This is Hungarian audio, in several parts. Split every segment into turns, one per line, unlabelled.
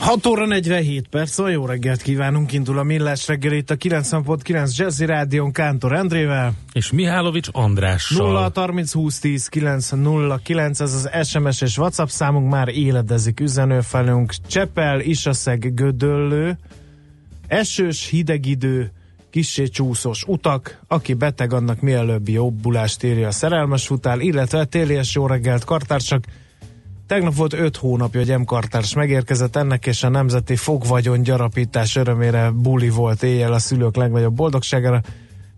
6 óra 47 perc, szóval jó reggelt kívánunk, indul a Millás reggel itt a 90.9 Jazzy Rádion Kántor Endrével.
És Mihálovics Andrással.
0 30 20 10 9 0 9, ez az SMS és WhatsApp számunk, már éledezik üzenőfelünk. Csepel, Isaszeg, Gödöllő, esős, hideg idő, kissé csúszós utak, aki beteg, annak mielőbbi jobbulást írja a szerelmes futál, illetve télies jó reggelt kartársak, Tegnap volt öt hónapja, hogy M-kartárs megérkezett, ennek és a nemzeti fogvagyon gyarapítás örömére buli volt éjjel a szülők legnagyobb boldogságára.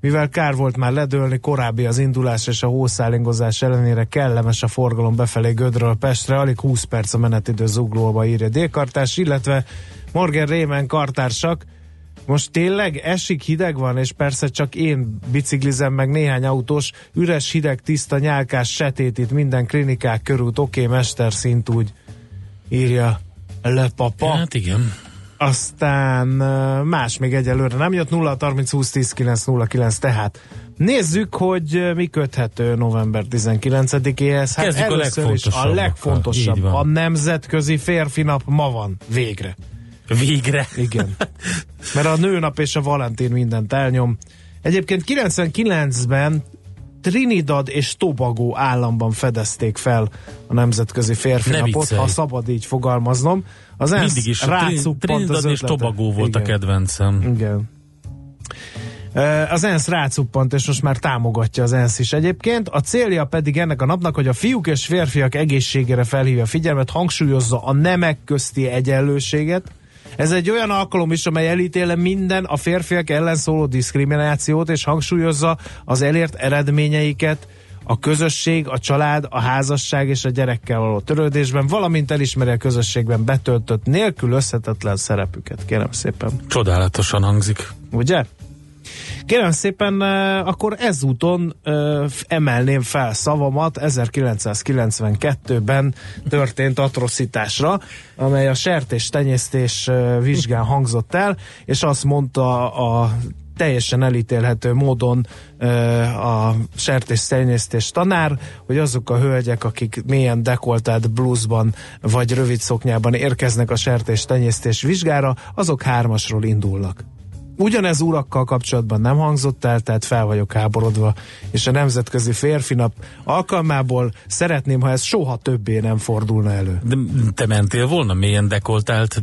Mivel kár volt már ledőlni, korábbi az indulás és a hószálingozás ellenére kellemes a forgalom befelé Gödről Pestre, alig 20 perc a menetidő zuglóba írja délkartás, illetve Morgan Rémen kartársak, most tényleg esik, hideg van, és persze csak én biciklizem meg néhány autós, üres, hideg, tiszta, nyálkás, setét itt minden klinikák körút, oké, okay, mesterszint úgy írja Le Papa.
Hát igen.
Aztán más még egyelőre nem jött, 0 30 20 10 9 0 9, tehát nézzük, hogy mi köthető november 19-éhez. Hát
Kezdjük a legfontosabbakkal.
a legfontosabb. A nemzetközi férfi nap ma van, végre.
Végre.
Igen. Mert a nőnap és a Valentin mindent elnyom. Egyébként 99-ben Trinidad és Tobago államban fedezték fel a nemzetközi férfi
Ne
napot,
viccelj.
ha szabad így fogalmaznom. Az ENSZ
Mindig is.
rácuppant
Trinidad
az
és. Tobago volt
Igen.
a kedvencem.
Igen. Az ENSZ rácuppant, és most már támogatja az ENSZ is egyébként. A célja pedig ennek a napnak, hogy a fiúk és férfiak egészségére felhívja a figyelmet, hangsúlyozza a nemek közti egyenlőséget. Ez egy olyan alkalom is, amely elítéle minden a férfiak ellen szóló diszkriminációt, és hangsúlyozza az elért eredményeiket, a közösség, a család, a házasság és a gyerekkel való törődésben, valamint elismeri a közösségben betöltött nélkülözhetetlen szerepüket. Kérem szépen.
Csodálatosan hangzik.
Ugye? Kérem szépen, akkor ezúton emelném fel szavamat 1992-ben történt atrocitásra, amely a sertés tenyésztés vizsgán hangzott el, és azt mondta a teljesen elítélhető módon a sertés tenyésztés tanár, hogy azok a hölgyek, akik mélyen dekoltált blúzban vagy rövid szoknyában érkeznek a sertés tenyésztés vizsgára, azok hármasról indulnak. Ugyanez urakkal kapcsolatban nem hangzott el, tehát fel vagyok háborodva, és a Nemzetközi Férfi Nap alkalmából szeretném, ha ez soha többé nem fordulna elő.
De te mentél volna mélyen dekoltált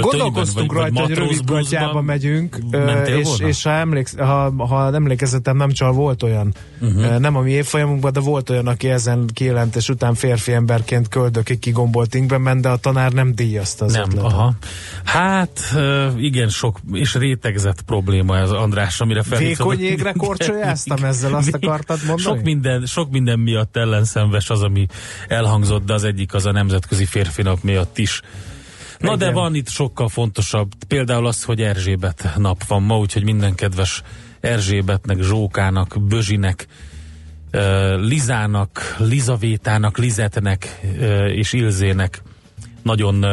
Gondolkoztunk rajta, hogy rövid gatyába megyünk, és,
volna?
és ha, emléksz, ha, ha emlékezetem nem csal, volt olyan, uh-huh. nem a mi évfolyamunkban, de volt olyan, aki ezen kijelentés után férfi emberként köldökig kigombolt inkben ment, de a tanár nem díjazta az
Nem,
ötletet.
aha. Hát igen, sok és rétegzett probléma ez András, amire felhívtad.
Vékony égre korcsolyáztam ezzel, azt akartad mondani?
Sok minden, sok minden miatt ellenszenves az, ami elhangzott, de az egyik az a Nemzetközi Férfi Nap miatt is. Na de van itt sokkal fontosabb, például az, hogy Erzsébet nap van ma, úgyhogy minden kedves Erzsébetnek, Zsókának, Bözsinek, Lizának, Lizavétának, Lizetnek és Ilzének nagyon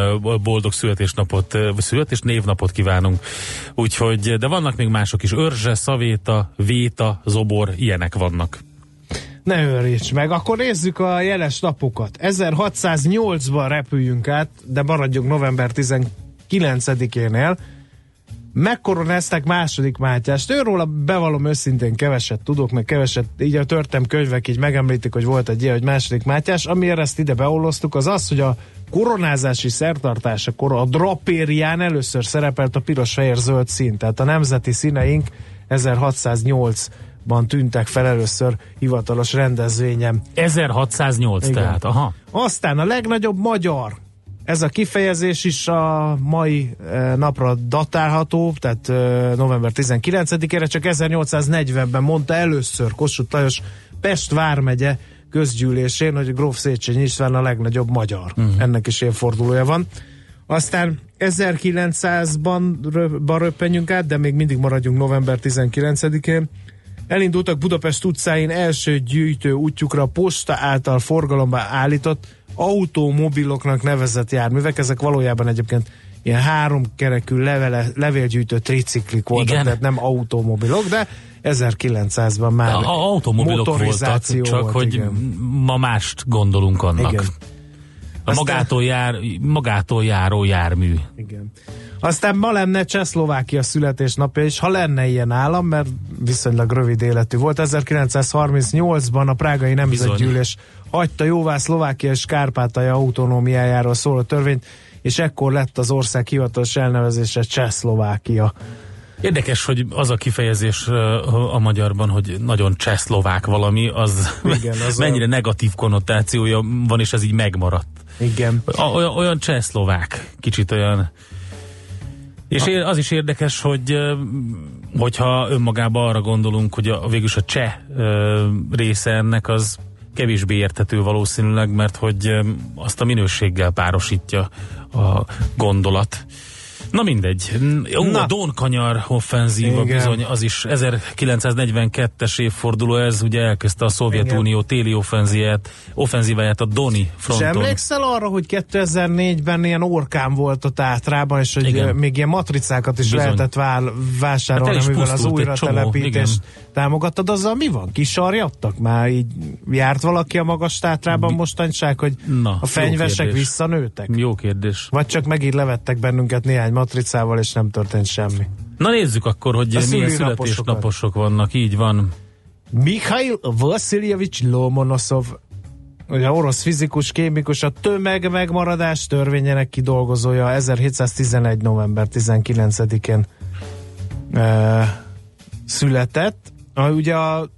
boldog születésnapot, születés névnapot kívánunk. Úgyhogy, de vannak még mások is. Örzse, Szavéta, Véta, Zobor, ilyenek vannak.
Ne őríts meg, akkor nézzük a jeles napokat. 1608-ban repüljünk át, de maradjunk november 19-énél, megkoronázták második Mátyást. Őról bevallom őszintén keveset tudok, meg keveset, így a törtem könyvek így megemlítik, hogy volt egy ilyen, hogy második Mátyás. Amiért ezt ide beolloztuk, az az, hogy a koronázási szertartásakor a drapérián először szerepelt a piros-fehér-zöld szín, tehát a nemzeti színeink 1608-ban tűntek fel először hivatalos rendezvényem.
1608
Igen.
tehát, aha.
Aztán a legnagyobb magyar. Ez a kifejezés is a mai eh, napra datálható, tehát eh, november 19-ére, csak 1840-ben mondta először Kossuth Lajos Pest vármegye közgyűlésén, hogy Gróf Széchenyi István a legnagyobb magyar. Uh-huh. Ennek is évfordulója van. Aztán 1900-ban rö- röppenjünk át, de még mindig maradjunk november 19-én. Elindultak Budapest utcáin első gyűjtő útjukra a posta által forgalomba állított automobiloknak nevezett járművek. Ezek valójában egyébként ilyen háromkerekű levele, levélgyűjtő triciklik voltak,
Igen.
tehát nem automobilok, de 1900-ban már
A, a automobilok voltak,
motorizáció
csak
volt,
hogy
igen.
ma mást gondolunk annak.
Igen.
A magától, jár, magától járó jármű.
Igen. Aztán ma lenne Csehszlovákia születésnapja is, ha lenne ilyen állam, mert viszonylag rövid életű volt. 1938-ban a Prágai Nemzetgyűlés hagyta jóvá Szlovákia és Kárpátalja autonómiájáról szóló törvényt, és ekkor lett az ország hivatalos elnevezése Csehszlovákia.
Érdekes, hogy az a kifejezés a magyarban, hogy nagyon csehszlovák valami, az,
Igen, az
mennyire
a-
negatív konnotációja van, és ez így megmaradt.
Igen.
Olyan, olyan csehszlovák, kicsit olyan. És az is érdekes, hogy hogyha önmagában arra gondolunk, hogy a, végülis a cseh része ennek az kevésbé érthető valószínűleg, mert hogy azt a minőséggel párosítja a gondolat. Na mindegy. Ó,
Na.
a Donkanyar offenzíva
Igen.
bizony, az is 1942-es évforduló, ez ugye elkezdte a Szovjetunió téli offenzíját, offenzíváját a Doni
És
fronton.
emlékszel arra, hogy 2004-ben ilyen orkán volt a Tátrában, és hogy
Igen.
Igen. még ilyen matricákat is
Bizony.
lehetett vál, vásárolni,
Hát el is
amivel az
csomó,
újratelepítést támogattad. Azzal mi van? Kisarjadtak már? Így járt valaki a magas Tátrában mostanság, hogy
Na,
a fenyvesek
kérdés.
visszanőtek?
Jó kérdés.
Vagy csak megint levettek bennünket néhány matricával, és nem történt semmi.
Na nézzük akkor, hogy
A
milyen születésnaposok vannak. Így van.
Mikhail Vasiljevics Lomonosov, ugye orosz fizikus, kémikus, a tömeg megmaradás törvényének kidolgozója 1711. november 19-én e, született. A, ugye a,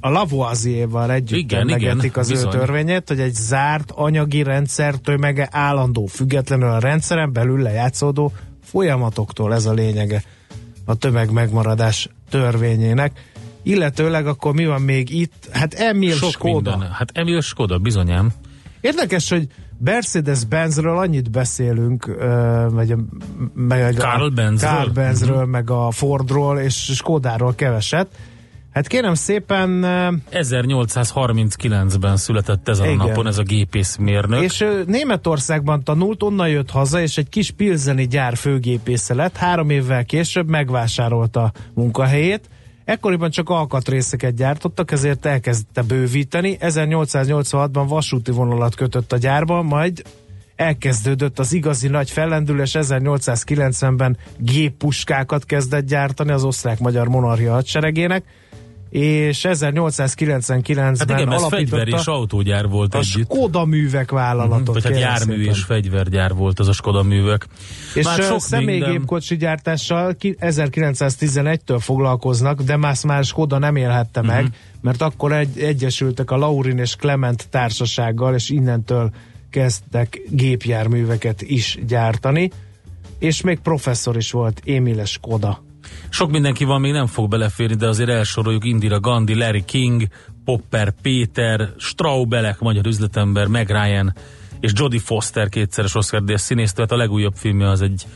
a Lavoisier-val együtt
Igen,
emlegetik
igen,
az ő
bizony.
törvényét, hogy egy zárt anyagi rendszer tömege állandó, függetlenül a rendszeren belül lejátszódó folyamatoktól ez a lényege a tömeg megmaradás törvényének. Illetőleg akkor mi van még itt? Hát Emil
Sok
Skoda.
minden. Hát Emil Skoda, bizonyám.
Érdekes, hogy Mercedes-Benzről annyit beszélünk, vagy a, meg
Karl
a,
Benzről.
Karl Benzről, meg a Fordról és Skodáról keveset. Hát kérem szépen, ö,
1839-ben született ezen
Igen.
a napon ez a gépészmérnök.
és ő Németországban tanult, onnan jött haza, és egy kis pilzeni gyár főgépésze lett. Három évvel később megvásárolta munkahelyét. Ekkoriban csak alkatrészeket gyártottak, ezért elkezdte bővíteni. 1886-ban vasúti vonalat kötött a gyárba, majd elkezdődött az igazi nagy fellendülés, 1890-ben géppuskákat kezdett gyártani az osztrák-magyar monarchia hadseregének, és 1899-ben
hát igen, ez fegyver és autógyár volt
a
együtt.
Skoda művek vállalatot.
Vagy hát jármű
szépen.
és fegyvergyár volt az a Skoda művek.
És
Már sok
személygépkocsi gyártással ki- 1911-től foglalkoznak, de más már Skoda nem élhette meg,
Mhm.
mert akkor egy, egyesültek a Laurin és Clement társasággal, és innentől kezdtek gépjárműveket is gyártani, és még professzor is volt, Émile Skoda.
Sok mindenki van, még nem fog beleférni, de azért elsoroljuk Indira Gandhi, Larry King, Popper Péter, Straubelek, magyar üzletember, Meg Ryan és Jodie Foster kétszeres Oscar díjas színész, tehát a legújabb filmje az egy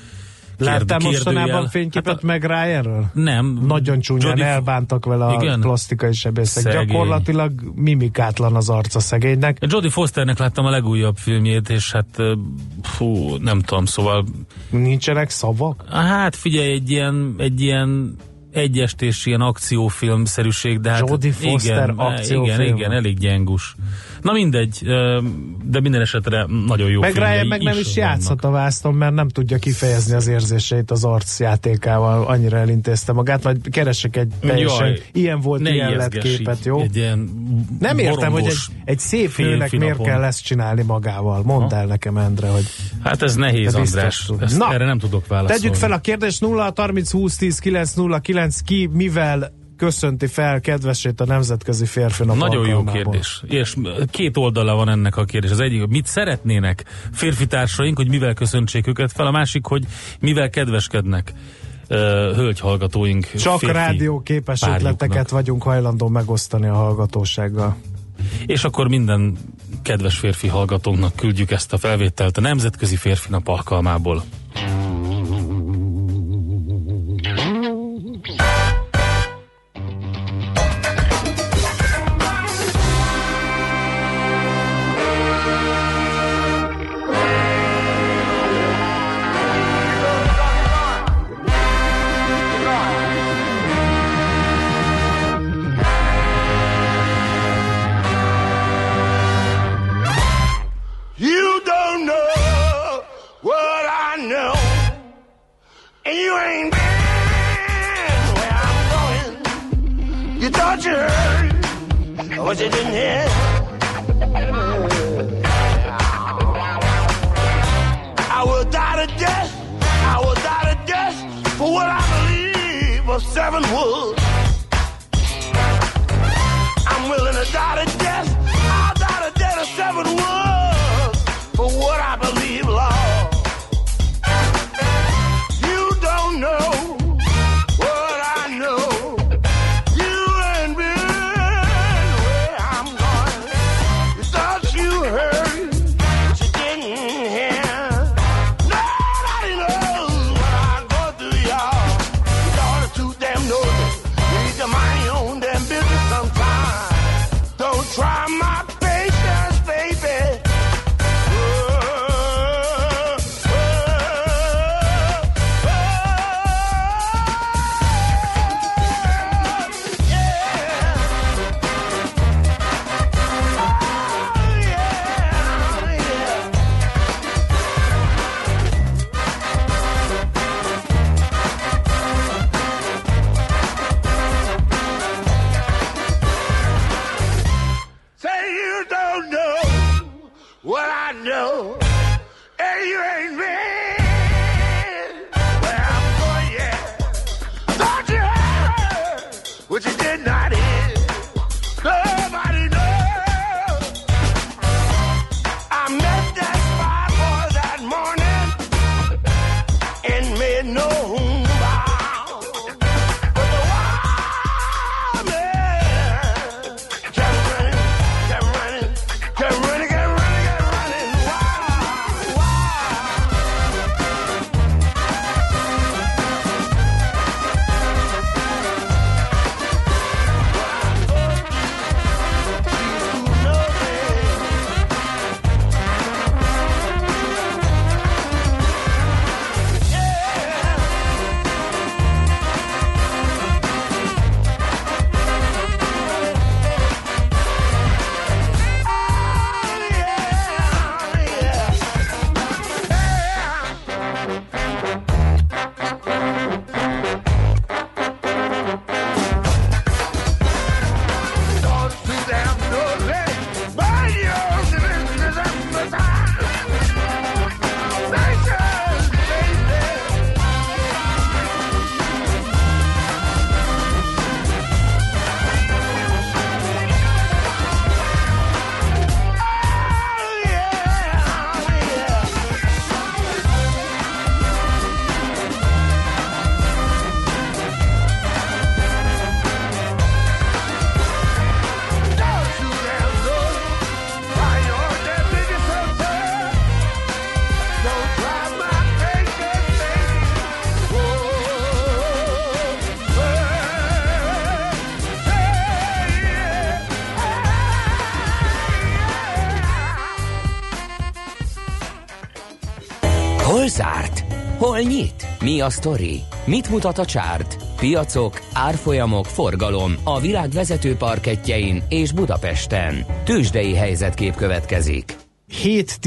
Kérdőjel.
mostanában fényképet
Hát a-
meg Ryanről?
Nem.
Nagyon csúnyán
Fo-
elbántak vele a
Igen?
plastikai sebészek.
Szegény.
Gyakorlatilag mimikátlan az arca szegénynek.
Jodie Fosternek láttam a legújabb filmjét, és hát fú, nem tudom, szóval
Nincsenek szavak?
hát figyelj, egy ilyen, egy ilyen egyestés ilyen akciófilmszerűség, de hát
Jodie Foster
igen,
akciófilm.
igen, igen, elég gyengus.
Na mindegy, de minden esetre nagyon jó
Meg Ryan meg nem is
vannak.
játszhat a vászton, mert nem tudja kifejezni az érzéseit az arcjátékával, annyira elintézte magát, majd keresek egy teljesen
Jaj,
ilyen volt, ilyen lett képet, jó?
Egy ilyen
Nem értem, hogy egy, egy szép
férfi
miért kell ezt csinálni magával. Mondd el nekem, Endre, hogy
Hát ez nehéz, András. Ezt,
Na,
erre nem tudok válaszolni.
Tegyük fel a kérdést 0 30 20 10 9 0 9 ki mivel köszönti fel kedvesét a Nemzetközi Férfi Nap
Nagyon jó kérdés. És két oldala van ennek a kérdés. Az egyik, hogy mit szeretnének férfi társaink, hogy mivel köszöntsék őket fel, a másik, hogy mivel kedveskednek hölgy hallgatóink.
Csak rádióképes ötleteket vagyunk hajlandó megosztani a hallgatósággal.
És akkor minden kedves férfi hallgatónknak küldjük ezt a felvételt a Nemzetközi Férfi Nap alkalmából.
Mi a sztori? Mit mutat a csárt? Piacok, árfolyamok, forgalom a világ vezető parketjein és Budapesten. Tősdei helyzetkép következik.
7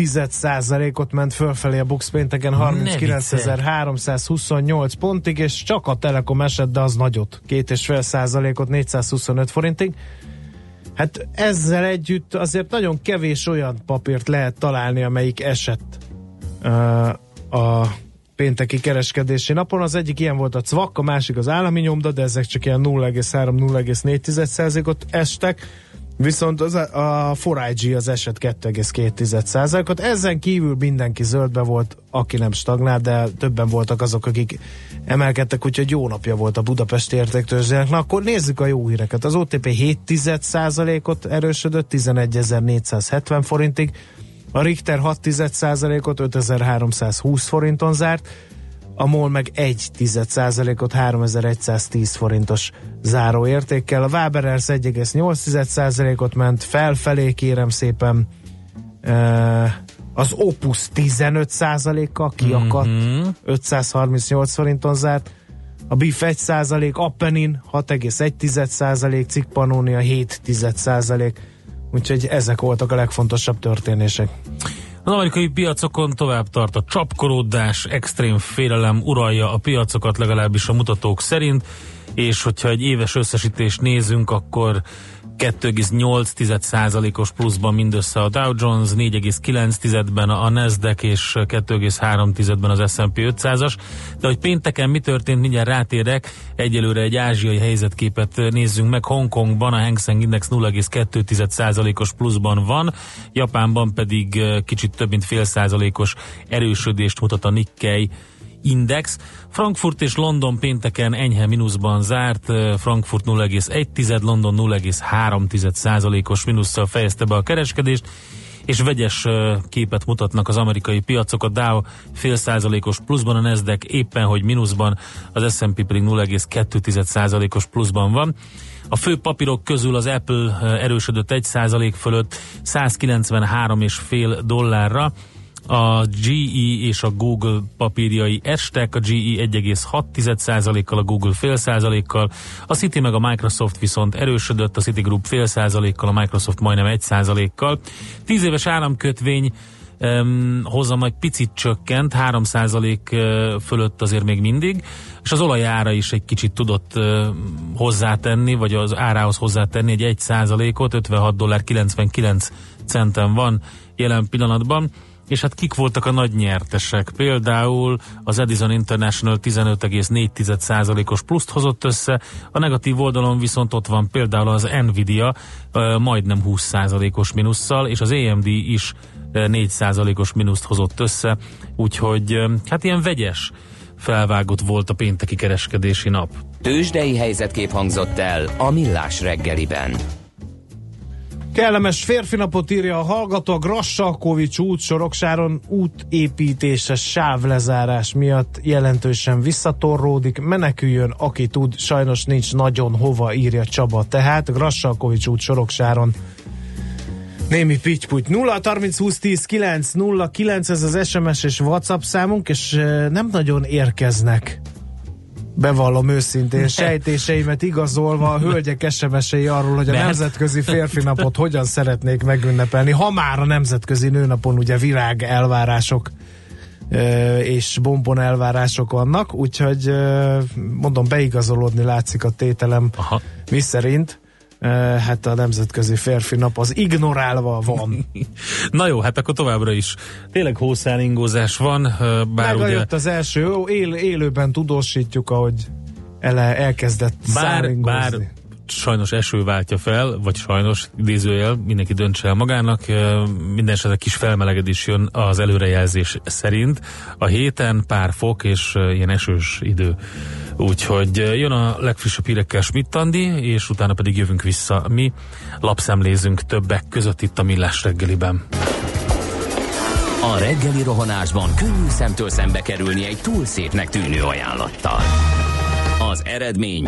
ot ment fölfelé a Bux pénteken 39.328 pontig, és csak a Telekom esett, de az nagyot. 2,5 százalékot 425 forintig. Hát ezzel együtt azért nagyon kevés olyan papírt lehet találni, amelyik esett uh, a pénteki kereskedési napon. Az egyik ilyen volt a CVAK, a másik az állami nyomda, de ezek csak ilyen 0,3-0,4%-ot estek. Viszont az a, a 4IG az eset 2,2%-ot. Ezen kívül mindenki zöldbe volt, aki nem stagnál, de többen voltak azok, akik emelkedtek, úgyhogy jó napja volt a Budapesti értéktőzsdének. Na akkor nézzük a jó híreket. Az OTP 7%-ot erősödött, 11.470 forintig, a Richter 6%-ot 5320 forinton zárt, a MOL meg 1% ot 3110 forintos záróértékkel. A Waberers 1,8%-ot ment felfelé, kérem szépen. Az Opus 15%-kal kiakadt, mm-hmm. 538 forinton zárt. A BIF 1%, Appenin 6,1%, Cikk Pannonia 7%. Úgyhogy ezek voltak a legfontosabb történések.
Az amerikai piacokon tovább tart a csapkolódás, extrém félelem uralja a piacokat legalábbis a mutatók szerint, és hogyha egy éves összesítést nézünk, akkor 2,8%-os pluszban mindössze a Dow Jones, 4,9-ben a Nasdaq és 2,3-ben az S&P 500-as. De hogy pénteken mi történt, mindjárt rátérek. Egyelőre egy ázsiai helyzetképet nézzünk meg. Hongkongban a Hang Seng Index 0,2%-os pluszban van, Japánban pedig kicsit több mint fél százalékos erősödést mutat a Nikkei index. Frankfurt és London pénteken enyhe mínuszban zárt, Frankfurt 0,1, London 0,3 százalékos mínusszal fejezte be a kereskedést, és vegyes képet mutatnak az amerikai piacok. A Dow fél százalékos pluszban, a Nasdaq éppen, hogy mínuszban, az S&P pedig 0,2 százalékos pluszban van. A fő papírok közül az Apple erősödött 1 százalék fölött 193,5 dollárra, a GE és a Google papírjai estek, a GE 1,6%-kal, a Google fél százalékkal, a City meg a Microsoft viszont erősödött, a Citigroup fél százalékkal, a Microsoft majdnem egy százalékkal. Tíz éves államkötvény um, hozam egy picit csökkent, 3% fölött azért még mindig, és az olajára is egy kicsit tudott uh, hozzátenni, vagy az árához hozzátenni egy 1 százalékot, 56 dollár 99 centen van jelen pillanatban és hát kik voltak a nagy nyertesek? Például az Edison International 15,4%-os pluszt hozott össze, a negatív oldalon viszont ott van például az Nvidia majdnem 20%-os minusszal, és az AMD is 4%-os minuszt hozott össze, úgyhogy hát ilyen vegyes felvágott volt a pénteki kereskedési nap.
Tőzsdei helyzetkép hangzott el a Millás reggeliben.
Kellemes férfi napot írja a hallgató, a Grassalkovics út Soroksáron útépítése sávlezárás miatt jelentősen visszatorródik. Meneküljön, aki tud, sajnos nincs nagyon hova, írja Csaba. Tehát Grassalkovics út Soroksáron Némi pitty 0 30 20 10 9 0 9 ez az SMS és WhatsApp számunk, és nem nagyon érkeznek bevallom őszintén sejtéseimet igazolva a hölgyek sms arról, hogy a Mert... Nemzetközi Férfi Napot hogyan szeretnék megünnepelni, ha már a Nemzetközi Nőnapon ugye virág elvárások és bombon elvárások vannak, úgyhogy mondom, beigazolódni látszik a tételem, Aha. mi szerint hát a nemzetközi férfi nap az ignorálva van.
Na jó, hát akkor továbbra is tényleg hószálingózás van.
Bár Megajött ugye... az első, él, élőben tudósítjuk, ahogy ele, elkezdett bár, bár
sajnos eső váltja fel, vagy sajnos idézőjel, mindenki döntse el magának. Minden esetre kis felmelegedés jön az előrejelzés szerint. A héten pár fok és ilyen esős idő. Úgyhogy jön a legfrissebb hírekkel Schmidt Andi, és utána pedig jövünk vissza mi. Lapszemlézünk többek között itt a Millás reggeliben.
A reggeli rohanásban könnyű szemtől szembe kerülni egy túl szépnek tűnő ajánlattal. Az eredmény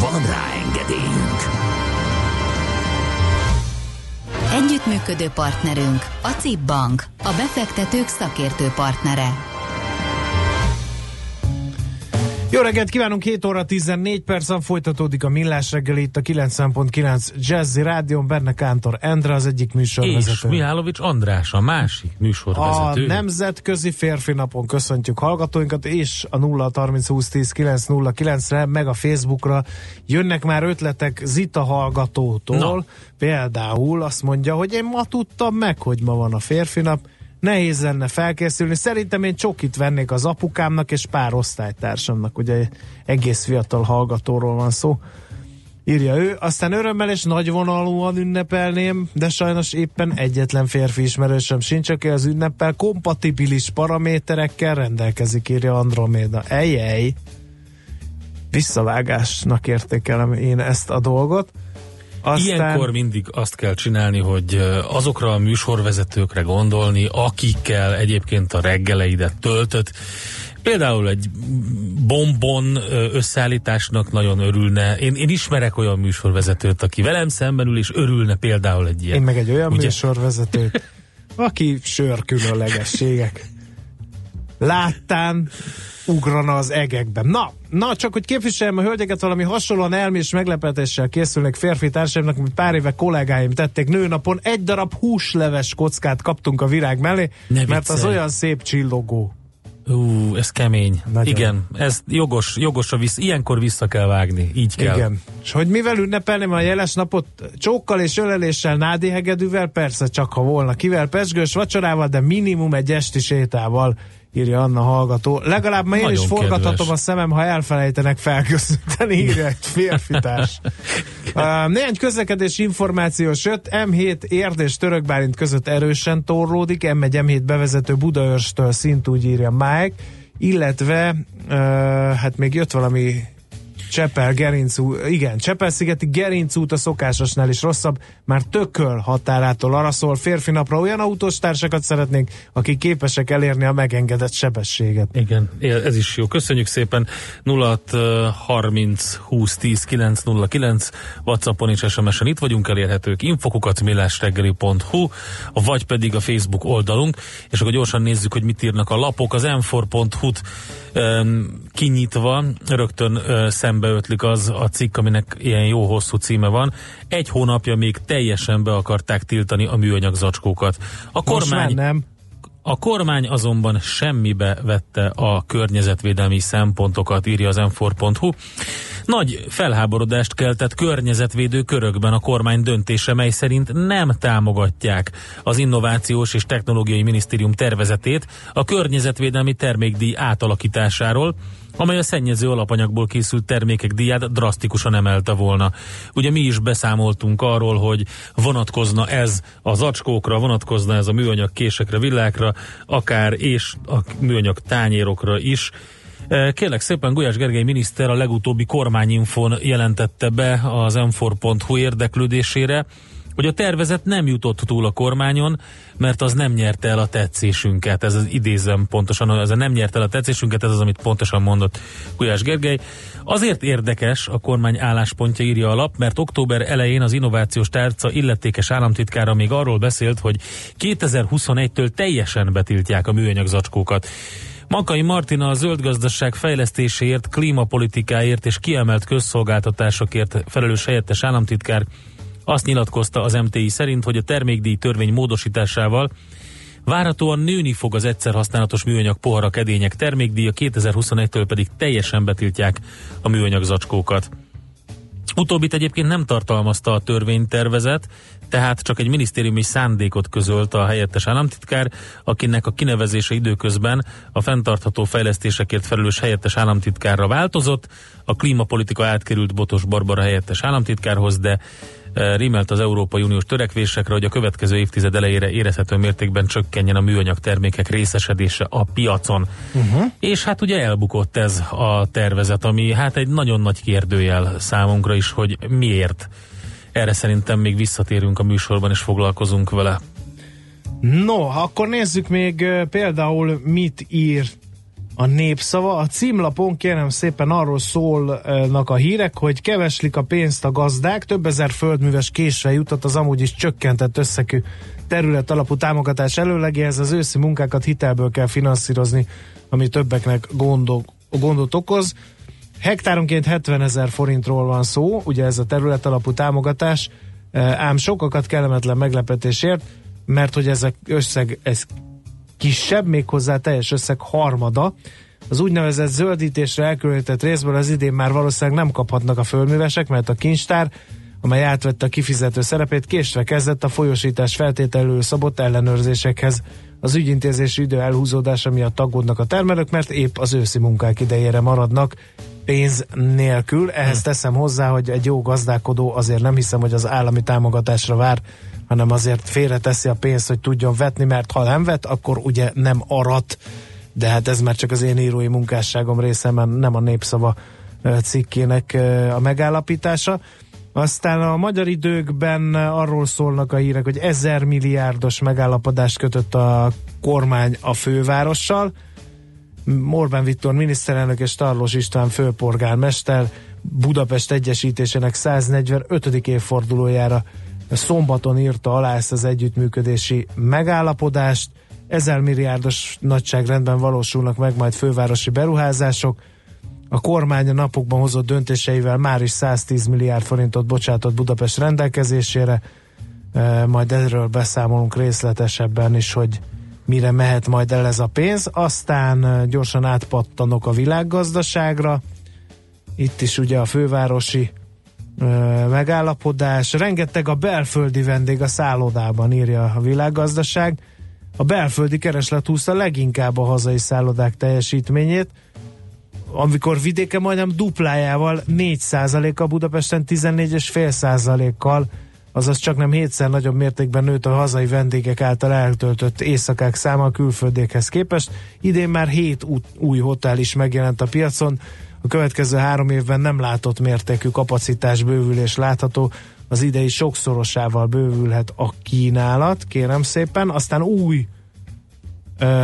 Van rá engedélyünk!
Együttműködő partnerünk a CIP Bank, a befektetők szakértő partnere.
Jó reggelt kívánunk, 7 óra 14 percen folytatódik a Millás reggel itt a 90.9 Jazzy Rádion, benne Kántor Endre az egyik
És
műsorvezető.
Mihálovics András, a másik
A
műsorvezető.
Nemzetközi Férfi Napon köszöntjük hallgatóinkat, és a 0 30 20 10 909 re meg a Facebookra jönnek már ötletek Zita hallgatótól.
Na.
Például azt mondja, hogy én ma tudtam meg, hogy ma van a férfi nap, nehéz lenne felkészülni. Szerintem én csokit vennék az apukámnak és pár osztálytársamnak, ugye egész fiatal hallgatóról van szó. Írja ő, aztán örömmel és nagyvonalúan ünnepelném, de sajnos éppen egyetlen férfi ismerősöm sincs, aki az ünneppel kompatibilis paraméterekkel rendelkezik, írja Androméda. Ejjej! Visszavágásnak értékelem én ezt a dolgot. Aztán...
Ilyenkor mindig azt kell csinálni, hogy azokra a műsorvezetőkre gondolni, akikkel egyébként a reggeleidet töltött. Például egy bombon összeállításnak nagyon örülne. Én, én ismerek olyan műsorvezetőt, aki velem szemben ül, és örülne például egy ilyen.
Én meg egy olyan
Ugye?
műsorvezetőt, aki sör különlegességek. Láttán ugrana az egekben. Na, na, csak hogy képviseljem a hölgyeket, valami hasonlóan elmés meglepetéssel készülnek férfi társaimnak, mint pár éve kollégáim tették nőnapon. Egy darab húsleves kockát kaptunk a virág mellé,
Ne
mert az olyan szép csillogó.
Ú, ez kemény.
Nagyon.
Igen, ez jogos, jogos a vissza, ilyenkor vissza kell vágni, így kell.
Igen. És hogy mivel ünnepelném a jeles napot? Csókkal és öleléssel, nádi hegedűvel, persze csak ha volna kivel, pesgős vacsorával, de minimum egy esti sétával írja Anna hallgató. Legalább ma én
Nagyon
is forgathatom
kedves.
a szemem, ha elfelejtenek felköszönteni, írja egy férfitárs. uh, néhány közlekedés információs jött, M7 Érd és Törökbálint között erősen torlódik, M1 M7 bevezető Budaörstől szint úgy írja Mike, illetve uh, hát még jött valami Csepel, Gerinc út, igen, Csepel-szigeti Gerinc út a szokásosnál is rosszabb, már tököl határától arra szól, férfi napra olyan autós-társakat szeretnénk, akik képesek elérni a megengedett sebességet.
Igen, ez is jó. Köszönjük szépen. 0 30 20 10 909 Whatsappon és SMS-en itt vagyunk elérhetők. Infokukat millásreggeli.hu vagy pedig a Facebook oldalunk. És akkor gyorsan nézzük, hogy mit írnak a lapok. Az m4.hu-t um, kinyitva rögtön szembeötlik az a cikk, aminek ilyen jó hosszú címe van. Egy hónapja még teljesen be akarták tiltani a műanyag zacskókat. A kormány
nem.
a kormány azonban semmibe vette a környezetvédelmi szempontokat, írja az m Nagy felháborodást keltett környezetvédő körökben a kormány döntése, mely szerint nem támogatják az Innovációs és Technológiai Minisztérium tervezetét a környezetvédelmi termékdíj átalakításáról, amely a szennyező alapanyagból készült termékek díját drasztikusan emelte volna. Ugye mi is beszámoltunk arról, hogy vonatkozna ez a zacskókra, vonatkozna ez a műanyag késekre, villákra, akár és a műanyag tányérokra is. Kérlek szépen, Gulyás Gergely miniszter a legutóbbi kormányinfon jelentette be az m érdeklődésére, hogy a tervezet nem jutott túl a kormányon, mert az nem nyerte el a tetszésünket. Ez az idézem pontosan, ez a nem nyerte el a tetszésünket, ez az, amit pontosan mondott Gulyás Gergely. Azért érdekes a kormány álláspontja írja a lap, mert október elején az innovációs tárca illetékes államtitkára még arról beszélt, hogy 2021-től teljesen betiltják a műanyag zacskókat. Makai Martina a zöld gazdaság fejlesztéséért, klímapolitikáért és kiemelt közszolgáltatásokért felelős helyettes államtitkár azt nyilatkozta az MTI szerint, hogy a termékdíj törvény módosításával Várhatóan nőni fog az egyszer használatos műanyag poharak edények termékdíja, 2021-től pedig teljesen betiltják a műanyag zacskókat. Utóbbit egyébként nem tartalmazta a törvénytervezet, tehát csak egy minisztériumi szándékot közölt a helyettes államtitkár, akinek a kinevezése időközben a fenntartható fejlesztésekért felelős helyettes államtitkárra változott, a klímapolitika átkerült Botos Barbara helyettes államtitkárhoz, de rímelt az Európai Uniós törekvésekre, hogy a következő évtized elejére érezhető mértékben csökkenjen a műanyag termékek részesedése a piacon. Uh-huh. És hát ugye elbukott ez a tervezet, ami hát egy nagyon nagy kérdőjel számunkra is, hogy miért. Erre szerintem még visszatérünk a műsorban, és foglalkozunk vele.
No, akkor nézzük még például mit ír a népszava. A címlapon kérem szépen arról szólnak a hírek, hogy keveslik a pénzt a gazdák, több ezer földműves késve jutott az amúgy is csökkentett összekű terület alapú támogatás előlegéhez. Az őszi munkákat hitelből kell finanszírozni, ami többeknek gondok, gondot okoz. Hektáronként 70 ezer forintról van szó, ugye ez a terület alapú támogatás, eh, ám sokakat kellemetlen meglepetésért, mert hogy ezek összeg, ez kisebb, méghozzá teljes összeg harmada. Az úgynevezett zöldítésre elkülönített részből az idén már valószínűleg nem kaphatnak a földművesek, mert a kincstár, amely átvette a kifizető szerepét, késve kezdett a folyosítás feltételül szabott ellenőrzésekhez. Az ügyintézési idő elhúzódása miatt aggódnak a termelők, mert épp az őszi munkák idejére maradnak pénz nélkül. Ehhez teszem hozzá, hogy egy jó gazdálkodó azért nem hiszem, hogy az állami támogatásra vár, hanem azért félreteszi a pénzt, hogy tudjon vetni, mert ha nem vet, akkor ugye nem arat. De hát ez már csak az én írói munkásságom része, mert nem a népszava cikkének a megállapítása. Aztán a magyar időkben arról szólnak a hírek, hogy ezer milliárdos megállapodást kötött a kormány a fővárossal. Orbán Viktor miniszterelnök és Tarlós István főpolgármester Budapest egyesítésének 145. évfordulójára szombaton írta alá ezt az együttműködési megállapodást. Ezer milliárdos nagyságrendben valósulnak meg majd fővárosi beruházások. A kormány a napokban hozott döntéseivel már is 110 milliárd forintot bocsátott Budapest rendelkezésére. E, Majd erről beszámolunk részletesebben is, hogy mire mehet majd el ez a pénz. Aztán e, gyorsan átpattanok a világgazdaságra. Itt is ugye a fővárosi megállapodás. Rengeteg a belföldi vendég a szállodában, írja a világgazdaság. A belföldi kereslet húzta leginkább a hazai szállodák teljesítményét, amikor vidéke majdnem duplájával 4 a Budapesten 14,5%-kal, azaz csak nem hétszer nagyobb mértékben nőtt a hazai vendégek által eltöltött éjszakák száma a külföldiekhez képest. Idén már 7 új hotel is megjelent a piacon, a következő három évben nem látott mértékű kapacitás bővülés látható, az idei sokszorosával bővülhet a kínálat, kérem szépen, aztán új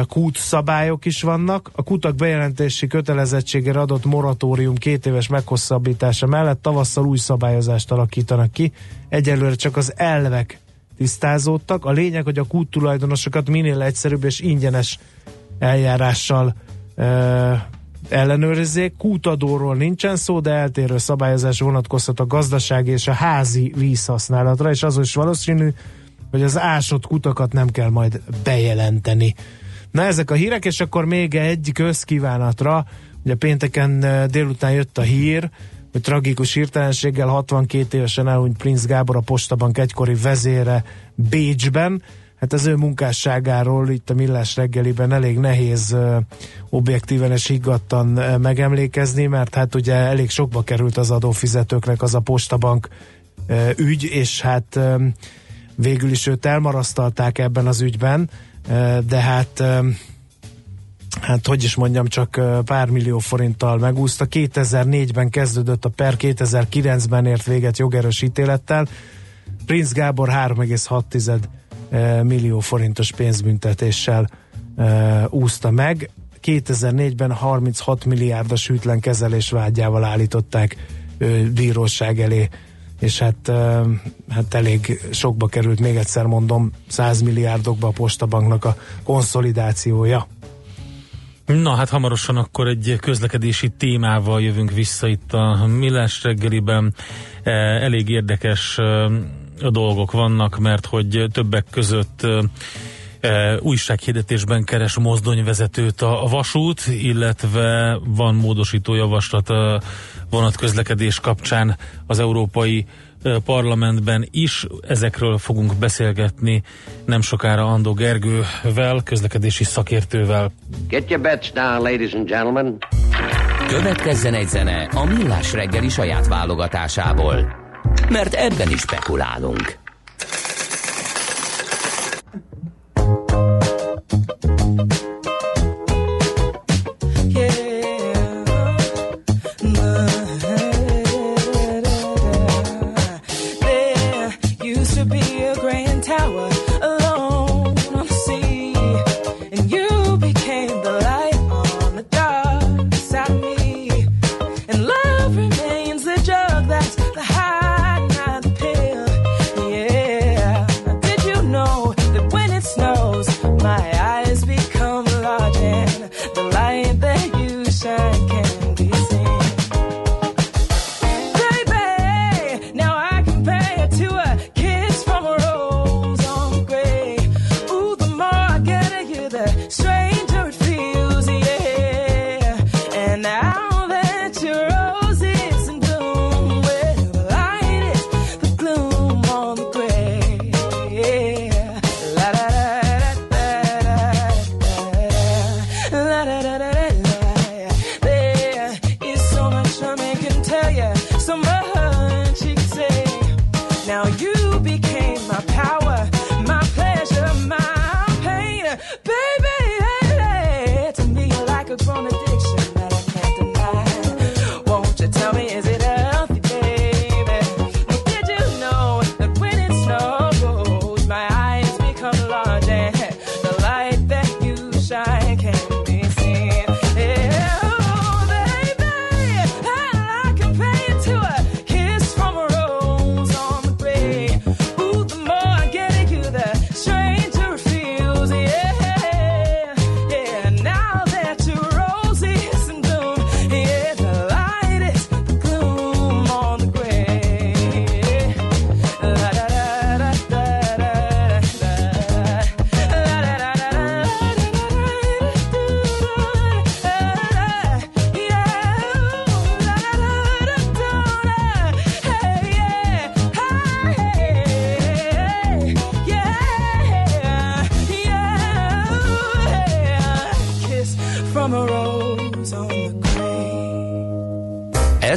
kút szabályok is vannak. A kutak bejelentési kötelezettségére adott moratórium két éves meghosszabbítása mellett tavasszal új szabályozást alakítanak ki. Egyelőre csak az elvek tisztázódtak. A lényeg, hogy a kút tulajdonosokat minél egyszerűbb és ingyenes eljárással ö, ellenőrizzék. Kútadóról nincsen szó, de eltérő szabályozás vonatkozhat a gazdasági és a házi vízhasználatra, és az is valószínű, hogy az ásott kutakat nem kell majd bejelenteni. Na ezek a hírek, és akkor még egy közkívánatra. Ugye pénteken délután jött a hír, hogy tragikus hirtelenséggel 62 évesen elhunyt Prince Gábor a Postabank egykori vezére Bécsben. Hát az ő munkásságáról itt a Millás reggeliben elég nehéz objektíven és higgadtan megemlékezni, mert hát ugye elég sokba került az adófizetőknek az a Postabank ügy, és hát végül is őt elmarasztalták ebben az ügyben, de hát hát hogy is mondjam, csak pár millió forinttal megúszta. 2004-ben kezdődött a per, 2009-ben ért véget jogerős ítélettel. Prince Gábor 3,6 millió forintos pénzbüntetéssel úszta meg. 2004-ben 36 milliárdos hűtlen kezelés vágyával állították bíróság elé és hát, hát elég sokba került, még egyszer mondom, 100 milliárdokba a postabanknak a konszolidációja.
Na hát hamarosan akkor egy közlekedési témával jövünk vissza itt a Millás reggeliben. Elég érdekes dolgok vannak, mert hogy többek között újsághirdetésben keres mozdonyvezetőt a vasút, illetve van módosító javaslat a vonatközlekedés kapcsán az Európai parlamentben is. Ezekről fogunk beszélgetni nem sokára Andó Gergővel, közlekedési szakértővel.
Get your bets down, ladies and gentlemen.
Következzen egy zene a Millás reggeli saját válogatásából.
Mert ebben is spekulálunk.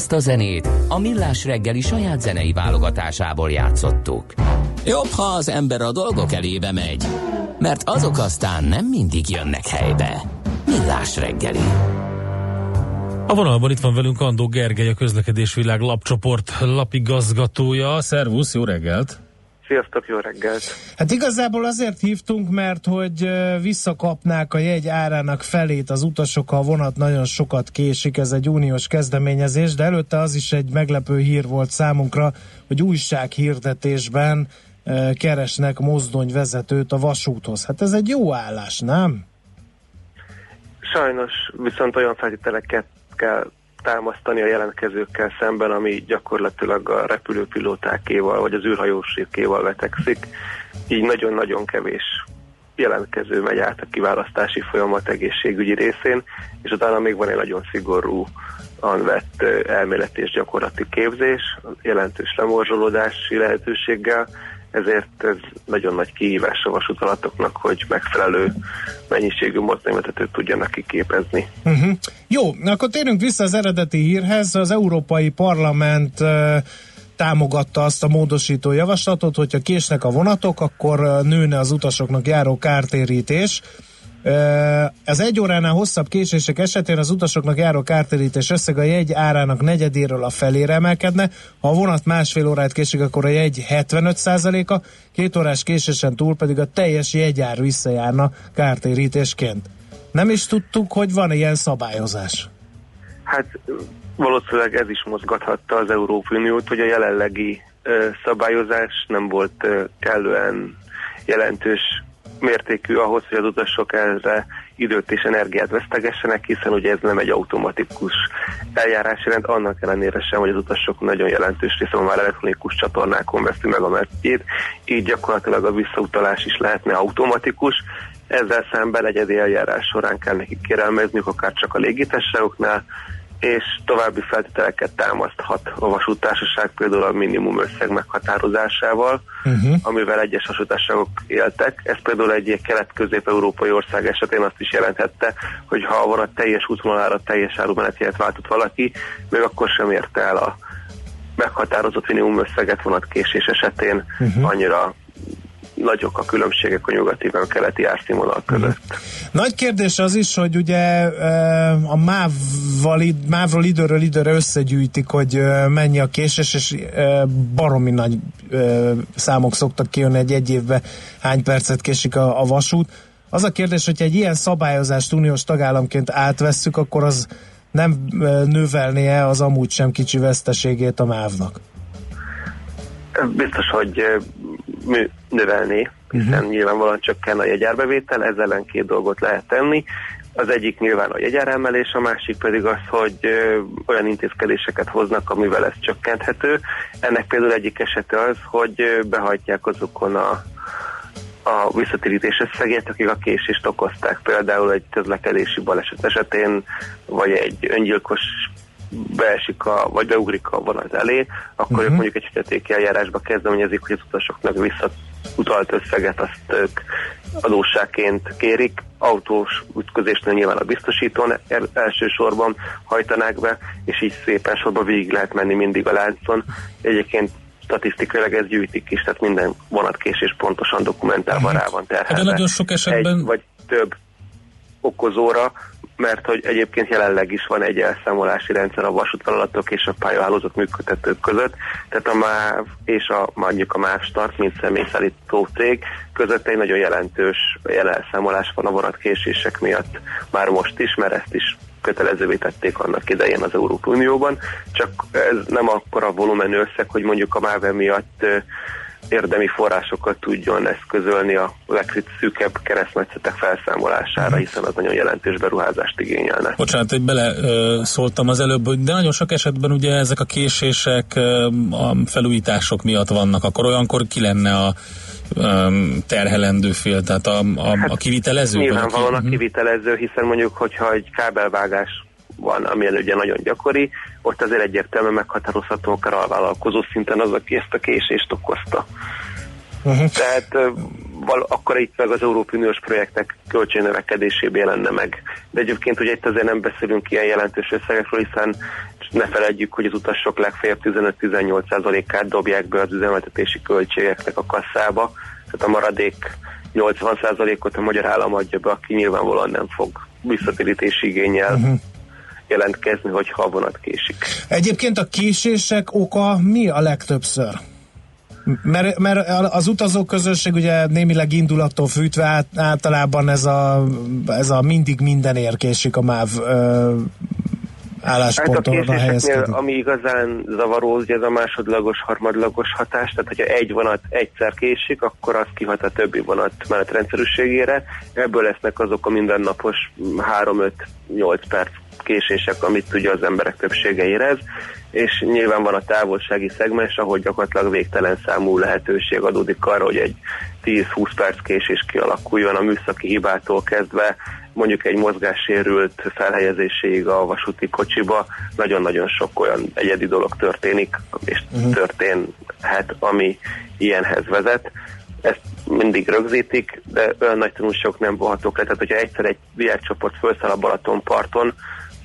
Ezt a zenét a Millás reggeli saját zenei válogatásából játszottuk. Jobb, ha az ember a dolgok elébe megy, mert azok aztán nem mindig jönnek helybe. Millás reggeli.
A vonalban itt van velünk Andó Gergely, a Közlekedésvilág lapcsoport lapigazgatója. Szervusz, jó reggelt!
Sziasztok, jó reggelt!
Hát igazából azért hívtunk, mert hogy visszakapnák a jegy árának felét az utasok, ha a vonat nagyon sokat késik, ez egy uniós kezdeményezés, de előtte az is egy meglepő hír volt számunkra, hogy újsághirdetésben keresnek mozdonyvezetőt a vasúthoz. Hát ez egy jó állás, nem?
Sajnos viszont olyan feltételeket kell támasztani a jelentkezőkkel szemben, ami gyakorlatilag a repülőpilótákéval vagy az űrhajósékéval vetekszik. Így nagyon-nagyon kevés jelentkező megy át a kiválasztási folyamat egészségügyi részén, és utána még van egy nagyon szigorú vett elméleti és gyakorlati képzés, jelentős lemorzsolódási lehetőséggel, ezért ez nagyon nagy kihívás a vasútalatoknak, hogy megfelelő mennyiségű mozdonyvezetőt tudjanak kiképezni.
Uh-huh. Jó, akkor térjünk vissza az eredeti hírhez. Az Európai Parlament uh, támogatta azt a módosító javaslatot, hogyha késnek a vonatok, akkor nőne az utasoknak járó kártérítés. Az egy óránál hosszabb késések esetén az utasoknak járó kártérítés összeg a jegy árának negyedéről a felére emelkedne. Ha a vonat másfél órát késik, akkor a jegy 75%-a, két órás késésen túl pedig a teljes jegyár visszajárna kártérítésként. Nem is tudtuk, hogy van ilyen szabályozás.
Hát valószínűleg ez is mozgathatta az Európai Uniót, hogy a jelenlegi szabályozás nem volt kellően jelentős mértékű ahhoz, hogy az utasok erre időt és energiát vesztegessenek, hiszen ugye ez nem egy automatikus eljárási rend, annak ellenére sem, hogy az utasok nagyon jelentős része már elektronikus csatornákon veszi meg a mertjét, így gyakorlatilag a visszautalás is lehetne automatikus, ezzel szemben egyedi eljárás során kell nekik kérelmezniük, akár csak a légitársaságoknál, és további feltételeket támaszthat a vasútársaság, például a minimum összeg meghatározásával, uh-huh. amivel egyes vasútársaságok éltek. Ez például egy kelet-közép-európai ország esetén azt is jelenthette, hogy ha a vonat teljes útvonalára teljes árumenetjét váltott valaki, még akkor sem érte el a meghatározott minimum összeget vonatkésés esetén uh-huh. annyira nagyok a különbségek a nyugati a keleti árszínvonal között.
Nagy kérdés az is, hogy ugye a MÁV-val, MÁV-ról időről időre összegyűjtik, hogy mennyi a késés, és baromi nagy számok szoktak kijönni egy egy évben, hány percet késik a, a vasút. Az a kérdés, hogyha egy ilyen szabályozást uniós tagállamként átvesszük, akkor az nem növelnie az amúgy sem kicsi veszteségét a MÁV-nak.
Biztos, hogy növelné, hiszen uh-huh. nyilvánvalóan csökken a jegyárbevétel, ezzel ellen két dolgot lehet tenni. Az egyik nyilván a jegyáremelés, a másik pedig az, hogy olyan intézkedéseket hoznak, amivel ez csökkenthető. Ennek például egyik esete az, hogy behajtják azokon a a visszatérítés összegét, akik a késést okozták. Például egy közlekedési baleset esetén, vagy egy öngyilkos beesik a, vagy beugrik a vonat elé, akkor uh-huh. ők mondjuk egy fizetéki eljárásba kezdeményezik, hogy az utasoknak visszautalt összeget azt ők adósságként kérik. Autós ütközésnél nyilván a biztosítón el- elsősorban hajtanák be, és így szépen sorba végig lehet menni mindig a láncon. Egyébként statisztikailag ez gyűjtik is, tehát minden vonatkésés pontosan dokumentálva rá van terhelve.
De nagyon sok esetben-
Egy vagy több okozóra, mert hogy egyébként jelenleg is van egy elszámolási rendszer a vasútvállalatok és a pályahálózat működtetők között, tehát a MÁV és a mondjuk a MÁV Start, mint személyszállító cég között egy nagyon jelentős elszámolás van a vonatkésések miatt. Már most is, mert ezt is kötelezővé tették annak idején az Európai Unióban, csak ez nem akkora volumenű összeg, hogy mondjuk a MÁV miatt érdemi forrásokat tudjon eszközölni a legszűkebb keresztmetszetek felszámolására, hiszen az nagyon jelentős beruházást igényelne.
Bocsánat, hogy bele ö, szóltam az előbb, de nagyon sok esetben ugye ezek a késések ö, a felújítások miatt vannak, akkor olyankor ki lenne a terhelendő fél, tehát a, a, a kivitelező? vagy
Nyilvánvalóan a
Mhm.
kivitelező, hiszen mondjuk, hogyha egy kábelvágás van, ami ugye nagyon gyakori, ott azért egyértelműen meghatározható akár alvállalkozó szinten az, aki ezt a késést okozta.
Uh-huh.
Tehát val- akkor itt meg az Európai Uniós projektek költségnövekedésében jelenne meg. De egyébként ugye itt azért nem beszélünk ilyen jelentős összegekről, hiszen ne feledjük, hogy az utasok legfeljebb 15-18%-át dobják be az üzemeltetési költségeknek a kasszába, tehát a maradék 80%-ot a magyar állam adja be, aki nyilvánvalóan nem fog visszatérítési igényel uh-huh. Jelentkezni, hogyha a vonat késik.
Egyébként a késések oka mi a legtöbbször? Mert, mert az utazóközösség ugye némileg indulattól fűtve általában ez a, ez a mindig minden érkésik a MÁV ö,
Hát a
állásponton helyezkedik.
ami igazán zavaró, ugye ez a másodlagos, harmadlagos hatás, tehát hogyha egy vonat egyszer késik, akkor az kihat a többi vonat menetrendszerűségére. Ebből lesznek azok a mindennapos 3-5-8 perc késések, amit ugye az emberek többsége érez, és nyilván van a távolsági szegmens, ahol gyakorlatilag végtelen számú lehetőség adódik arra, hogy egy 10-20 perc késés kialakuljon a műszaki hibától kezdve, mondjuk egy mozgássérült felhelyezéséig a vasúti kocsiba, nagyon-nagyon sok olyan egyedi dolog történik, és uh-huh. történhet, ami ilyenhez vezet. Ezt mindig rögzítik, de olyan nagy tanulságok nem vonhatók le. Tehát, hogyha egyszer egy VR csoport felszáll a Balatonparton,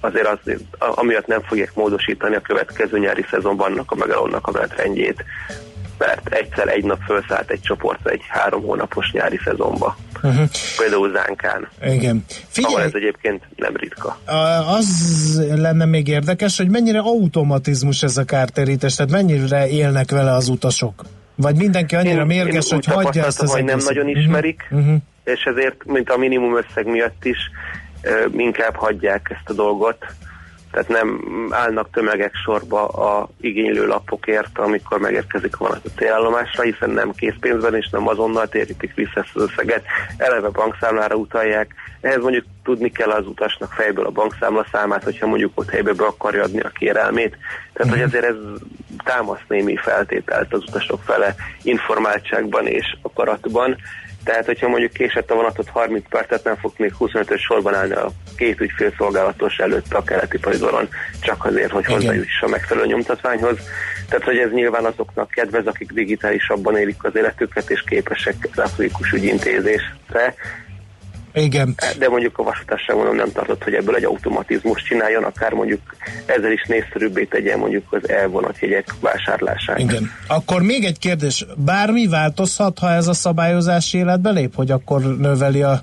azért az, amiatt nem fogják módosítani a következő nyári szezonban annak a megállónak a menetrendjét, mert egyszer egy nap felszállt egy csoport egy három hónapos nyári szezonba.
Uh-huh.
Például Zánkán.
Igen.
Ahol
Figyelj,
ez egyébként nem ritka.
az lenne még érdekes, hogy mennyire automatizmus ez a kártérítés, tehát mennyire élnek vele az utasok? Vagy mindenki annyira mérges, hogy
úgy
hagyja ezt az
hogy nem
egészet?
nagyon
Mhm.
ismerik,
Mhm.
és ezért, mint a minimum összeg miatt is, inkább hagyják ezt a dolgot. Tehát nem állnak tömegek sorba a igénylő lapokért, amikor megérkezik a vonat a célállomásra, hiszen nem készpénzben és nem azonnal térítik vissza ezt az összeget, eleve bankszámlára utalják. Ehhez mondjuk tudni kell az utasnak fejből a bankszámla számát, hogyha mondjuk ott helybe be akarja adni a kérelmét. Tehát, hogy ezért ez támaszt némi feltételt az utasok fele informáltságban és akaratban. Tehát, hogyha mondjuk késett a vonatot 30 percet, nem fog még 25-ös sorban állni a két ügyfélszolgálatos előtt a keleti parizoron, csak azért, hogy hozzájuss a megfelelő nyomtatványhoz. Tehát, hogy ez nyilván azoknak kedvez, akik digitálisabban élik az életüket, és képesek elektronikus ügyintézésre.
Igen.
De mondjuk a vasútárság mondom nem tartott, hogy ebből egy automatizmus csináljon, akár mondjuk ezzel is nézszerűbbé tegyen mondjuk az elvonatjegyek vásárlását.
Igen. Akkor még egy kérdés. Bármi változhat, ha ez a szabályozás életbe lép, hogy akkor növeli a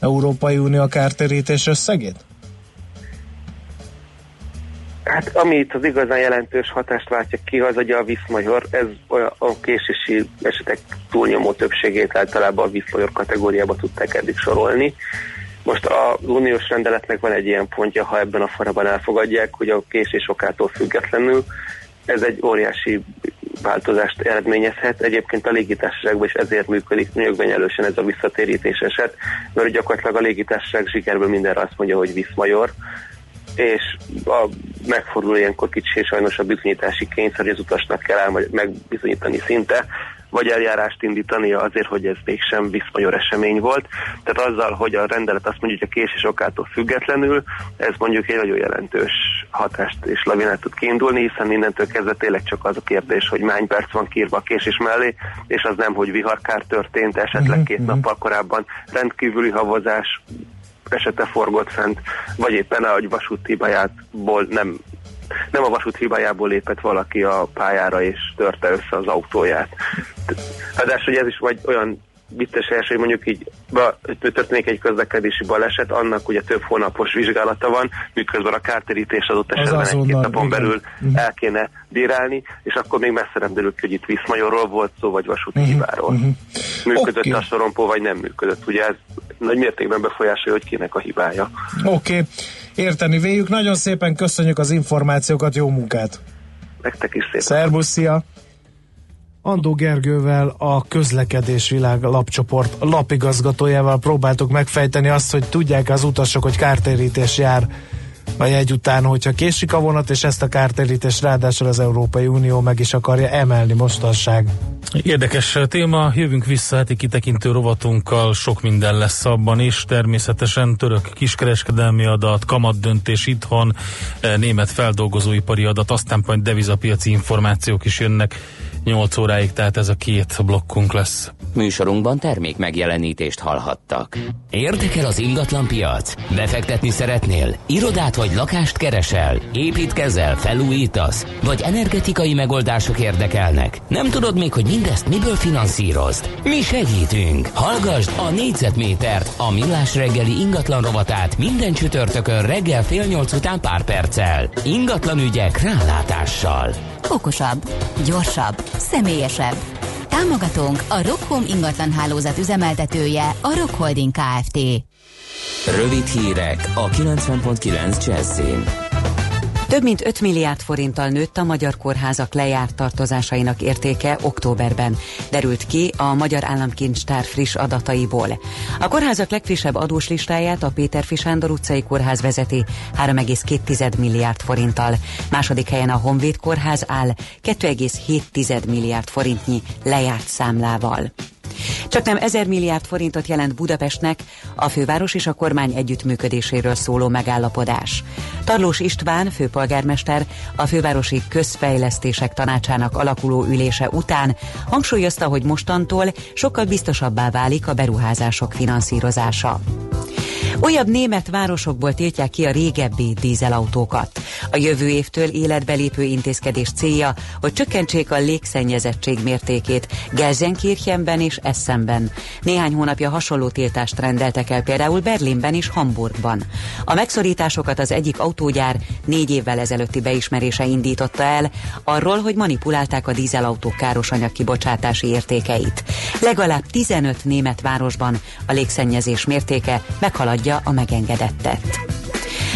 Európai Unió a kártérítés összegét?
Hát ami itt az igazán jelentős hatást váltja ki, az ugye a viszmajor, ez a késési esetek túlnyomó többségét általában a viszmajor kategóriába tudták eddig sorolni. Most az uniós rendeletnek van egy ilyen pontja, ha ebben a farabban elfogadják, hogy a késés okától függetlenül ez egy óriási változást eredményezhet. Egyébként a légitársaságban is ezért működik nyögvenyelősen ez a visszatérítés eset, mert gyakorlatilag a légitársaság zsikerből mindenre azt mondja, hogy viszmajor, és a, megfordul ilyenkor kicsi sajnos a bizonyítási kényszer, hogy az utasnak kell el megbizonyítani szinte, vagy eljárást indítani azért, hogy ez mégsem viszmajor esemény volt. Tehát azzal, hogy a rendelet azt mondja, hogy a késés okától függetlenül, ez mondjuk egy nagyon jelentős hatást és lavinát tud kiindulni, hiszen mindentől kezdve tényleg csak az a kérdés, hogy mány perc van kiírva a késés mellé, és az nem, hogy viharkár történt esetleg két nappal korábban rendkívüli havazás, esete forgott fent, vagy éppen ahogy vasút hibájából nem nem a vasút hibájából lépett valaki a pályára és törte össze az autóját. Ráadásul hogy ez is vagy olyan vicces első, hogy mondjuk így ba, történik egy közlekedési baleset, annak ugye több hónapos vizsgálata van, miközben a kártérítés adott esetben egy-két napon igen. belül uh-huh. el kéne bírálni, és akkor még messze nem derül ki, hogy itt Viszmajorról volt szó, vagy vasúti uh-huh. hibáról. Uh-huh. Működött okay. a sorompó, vagy nem működött. Ugye ez nagy mértékben befolyásolja, hogy kinek a hibája.
Oké, okay. érteni véljük. Nagyon szépen köszönjük az információkat, jó munkát!
Nektek is szépen.
Szerbusz, szia!
Andó Gergővel, a Közlekedés Világ lapcsoport lapigazgatójával próbáltuk megfejteni azt, hogy tudják az utasok, hogy kártérítés jár. A jegy után, hogyha késik a vonat, és ezt a kártérítést ráadásul az Európai Unió meg is akarja emelni mostanság.
Érdekes téma, jövünk vissza heti kitekintő rovatunkkal, sok minden lesz abban is, természetesen török kiskereskedelmi adat, kamatdöntés itthon, német feldolgozóipari adat, aztán majd devizapiaci információk is jönnek 8 óráig, tehát ez a két blokkunk lesz.
Műsorunkban termék megjelenítést hallhattak. Érdekel az ingatlan piac? Befektetni szeretnél? Irodát vagy lakást keresel? Építkezel? Felújítasz? Vagy energetikai megoldások érdekelnek? Nem tudod még, hogy mindezt miből finanszírozd? Mi segítünk! Hallgasd a négyzetmétert, a millás reggeli ingatlan rovatát minden csütörtökön reggel fél nyolc után pár perccel. Ingatlan ügyek rálátással.
Okosabb, gyorsabb, személyesebb. Támogatónk a Rockhome ingatlan hálózat üzemeltetője, a Rock Holding Kft.
Rövid hírek a 90.9 Jazzin.
Több mint 5 milliárd forinttal nőtt a magyar kórházak lejárt tartozásainak értéke októberben, derült ki a Magyar Államkincstár friss adataiból. A kórházak legfrissebb adós listáját a Péter Fisándor utcai kórház vezeti 3,2 milliárd forinttal. Második helyen a Honvéd kórház áll 2,7 milliárd forintnyi lejárt számlával. Csak nem 1000 milliárd forintot jelent Budapestnek a főváros és a kormány együttműködéséről szóló megállapodás. Tarlós István, főpolgármester, a fővárosi közfejlesztések tanácsának alakuló ülése után hangsúlyozta, hogy mostantól sokkal biztosabbá válik a beruházások finanszírozása. Újabb német városokból tiltják ki a régebbi dízelautókat. A jövő évtől életbe lépő intézkedés célja, hogy csökkentsék a légszennyezettség mértékét Gelsenkirchenben és Essenben. Néhány hónapja hasonló tiltást rendeltek el például Berlinben és Hamburgban. A megszorításokat az egyik autógyár négy évvel ezelőtti beismerése indította el, arról, hogy manipulálták a dízelautók káros anyag kibocsátási értékeit. Legalább 15 német városban a légszennyezés mértéke meghaladja a megengedettet.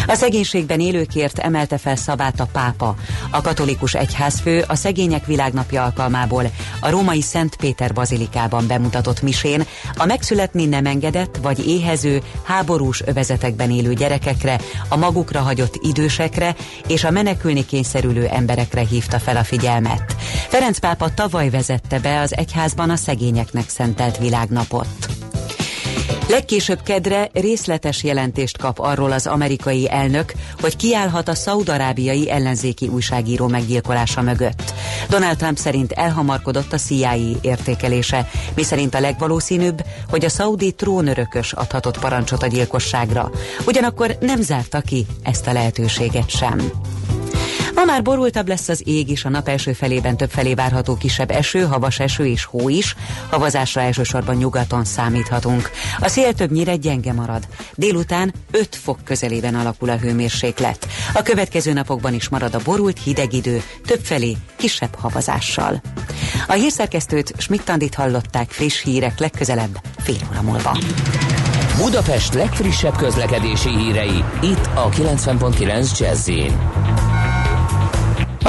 A szegénységben élőkért emelte fel szavát a pápa. A katolikus egyházfő a Szegények Világnapja alkalmából a római Szent Péter bazilikában bemutatott misén a megszületni nem engedett vagy éhező, háborús övezetekben élő gyerekekre, a magukra hagyott idősekre és a menekülni kényszerülő emberekre hívta fel a figyelmet. Ferenc pápa tavaly vezette be az egyházban a szegényeknek szentelt világnapot. Legkésőbb kedre részletes jelentést kap arról az amerikai elnök, hogy kiállhat a szaudarábiai ellenzéki újságíró meggyilkolása mögött. Donald Trump szerint elhamarkodott a CIA értékelése, miszerint a legvalószínűbb, hogy a szaudi trónörökös adhatott parancsot a gyilkosságra. Ugyanakkor nem zárta ki ezt a lehetőséget sem. Már borultabb lesz az ég is, a nap első felében több felé várható kisebb eső, havas eső és hó is. Havazásra elsősorban nyugaton számíthatunk. A szél többnyire gyenge marad. Délután 5 fok közelében alakul a hőmérséklet. A következő napokban is marad a borult hideg idő, több felé kisebb havazással. A hírszerkesztőt Schmidt-Tandit hallották friss hírek legközelebb fél óra múlva.
Budapest legfrissebb közlekedési hírei, itt a 90.9 jazz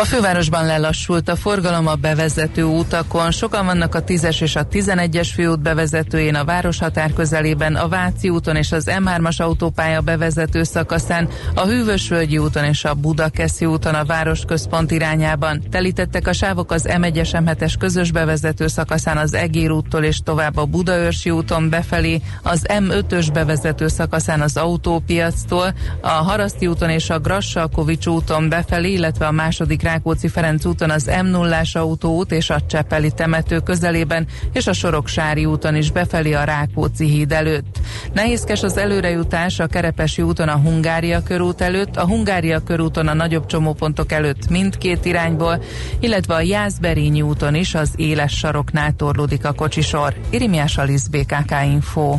A fővárosban lelassult a forgalom a bevezető utakon. Sokan vannak a 10-es és a 11-es főút bevezetőjén a városhatár közelében, a Váci úton és az M3-as autópálya bevezető szakaszán, a Hűvösvölgyi úton és a Budakeszi úton a városközpont irányában. Telítettek a sávok az M1-es M7-es közös bevezető szakaszán az Egér úttól és tovább a Budaörsi úton befelé, az M5-ös bevezető szakaszán az autópiactól, a Haraszti úton és a Grassalkovics úton befelé, illetve a második Rákóczi-Ferenc úton az M0-ás autóút és a Csepeli temető közelében, és a Soroksári úton is befelé a Rákóczi híd előtt. Nehézkes az előrejutás a Kerepesi úton a Hungária körút előtt, a Hungária körúton a nagyobb csomópontok előtt mindkét irányból, illetve a Jászberényi úton is az éles saroknál torlódik a kocsisor. Irimiás Alisz BKK Info.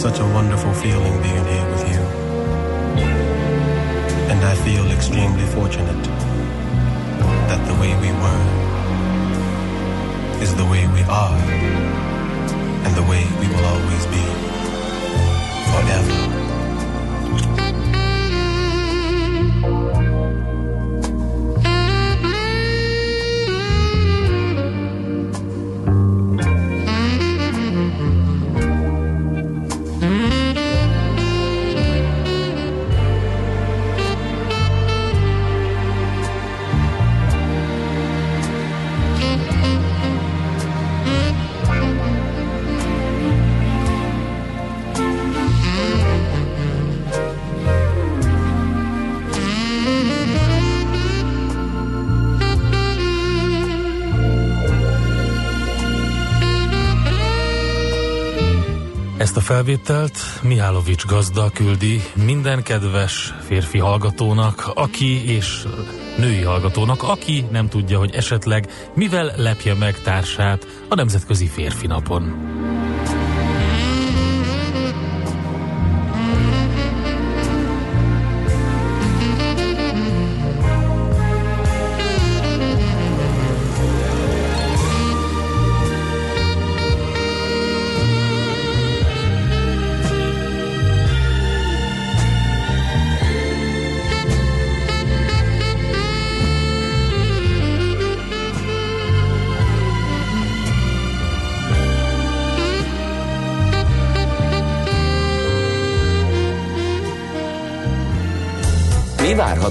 Such a wonderful feeling being here with you. And I feel extremely fortunate that the way we were is the way we are and the way we will always be forever.
Felvételt Mihálovics gazda küldi minden kedves férfi hallgatónak, aki és női hallgatónak, aki nem tudja, hogy esetleg mivel lepje meg társát a Nemzetközi Férfi Napon.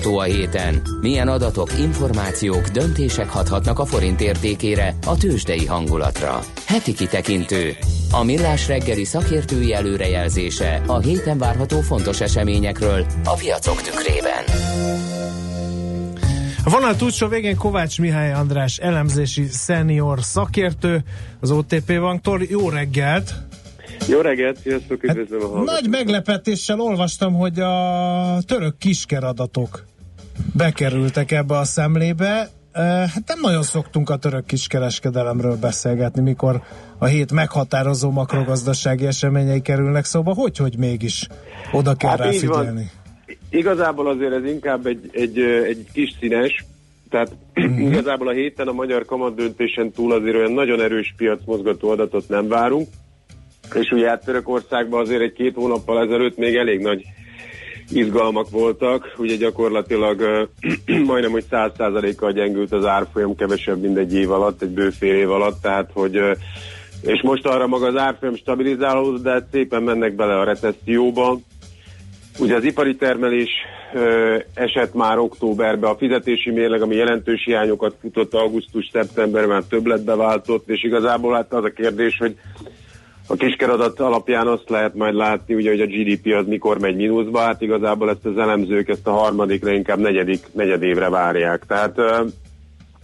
Várható a héten? Milyen adatok, információk, döntések hathatnak a forint értékére, a tőzsdei hangulatra? Heti kitekintő. A millás reggeli szakértői előrejelzése a héten várható fontos eseményekről a piacok tükrében.
A vonal túlsó végén Kovács Mihály András elemzési szenior szakértő az OTP banktól. Jó reggelt!
Jó reggelt, sziasztok, üdvözlöm a hallgatókat.
Nagy meglepetéssel olvastam, hogy a török kiskeradatok bekerültek ebbe a szemlébe. Hát nem nagyon szoktunk a török kiskereskedelemről beszélgetni, mikor a hét meghatározó makrogazdasági eseményei kerülnek szóba. Hogy, hogy mégis oda kell rá
Hát van.
figyelni?
Igazából azért ez inkább egy, egy, egy kis színes, tehát
Mhm.
igazából a héten a magyar kamat döntésen túl azért olyan nagyon erős piacmozgató adatot nem várunk.
És ugye hát Törökországban azért egy-két hónappal ezelőtt még elég nagy izgalmak voltak, ugye gyakorlatilag majdnem, hogy 100%-kal gyengült az árfolyam kevesebb, mint egy év alatt, egy bő fél év alatt, tehát hogy és most arra maga az árfolyam stabilizálódott, de szépen mennek bele a recesszióba. Ugye az ipari termelés ö, esett már októberbe, a fizetési mérleg, ami jelentős hiányokat futott augusztus-szeptemberben, már többletbe váltott, és igazából hát az a kérdés, hogy a kiskeradat alapján azt lehet majd látni, ugye, hogy a GDP az mikor megy mínuszba, hát igazából ezt az elemzők ezt a harmadik, de inkább negyedik, negyedévre várják. Tehát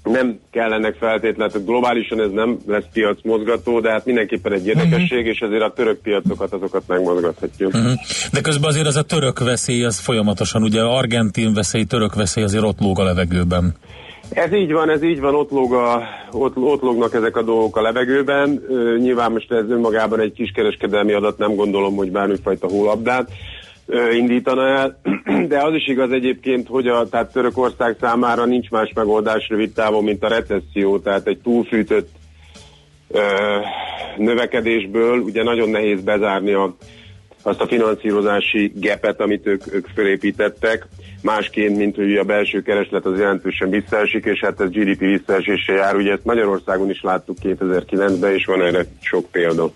nem kellenek feltétlenül, globálisan ez nem lesz piac mozgató, de hát mindenképpen egy érdekesség, és ezért a török piacokat azokat megmozgathatjuk.
Uh-huh. De közben azért az a török veszély, az folyamatosan, ugye argentin veszély, török veszély azért ott lóg a levegőben.
Ez így van, ez így van, ott, lóg a, ott, ott lógnak ezek a dolgok a levegőben. Ö, nyilván most ez önmagában egy kiskereskedelmi adat, nem gondolom, hogy bármifajta hólabdát ö, indítana el, de az is igaz egyébként, hogy a, tehát Törökország számára nincs más megoldás rövid távon, mint a recesszió, tehát egy túlfűtött ö, növekedésből ugye nagyon nehéz bezárni a, azt a finanszírozási gepet, amit ők, ők fölépítettek, másként, mint hogy a belső kereslet az jelentősen visszaesik, és hát ez GDP visszaesése jár. Ugye ezt Magyarországon is láttuk 2009-ben, és van erre sok példa.
Oké,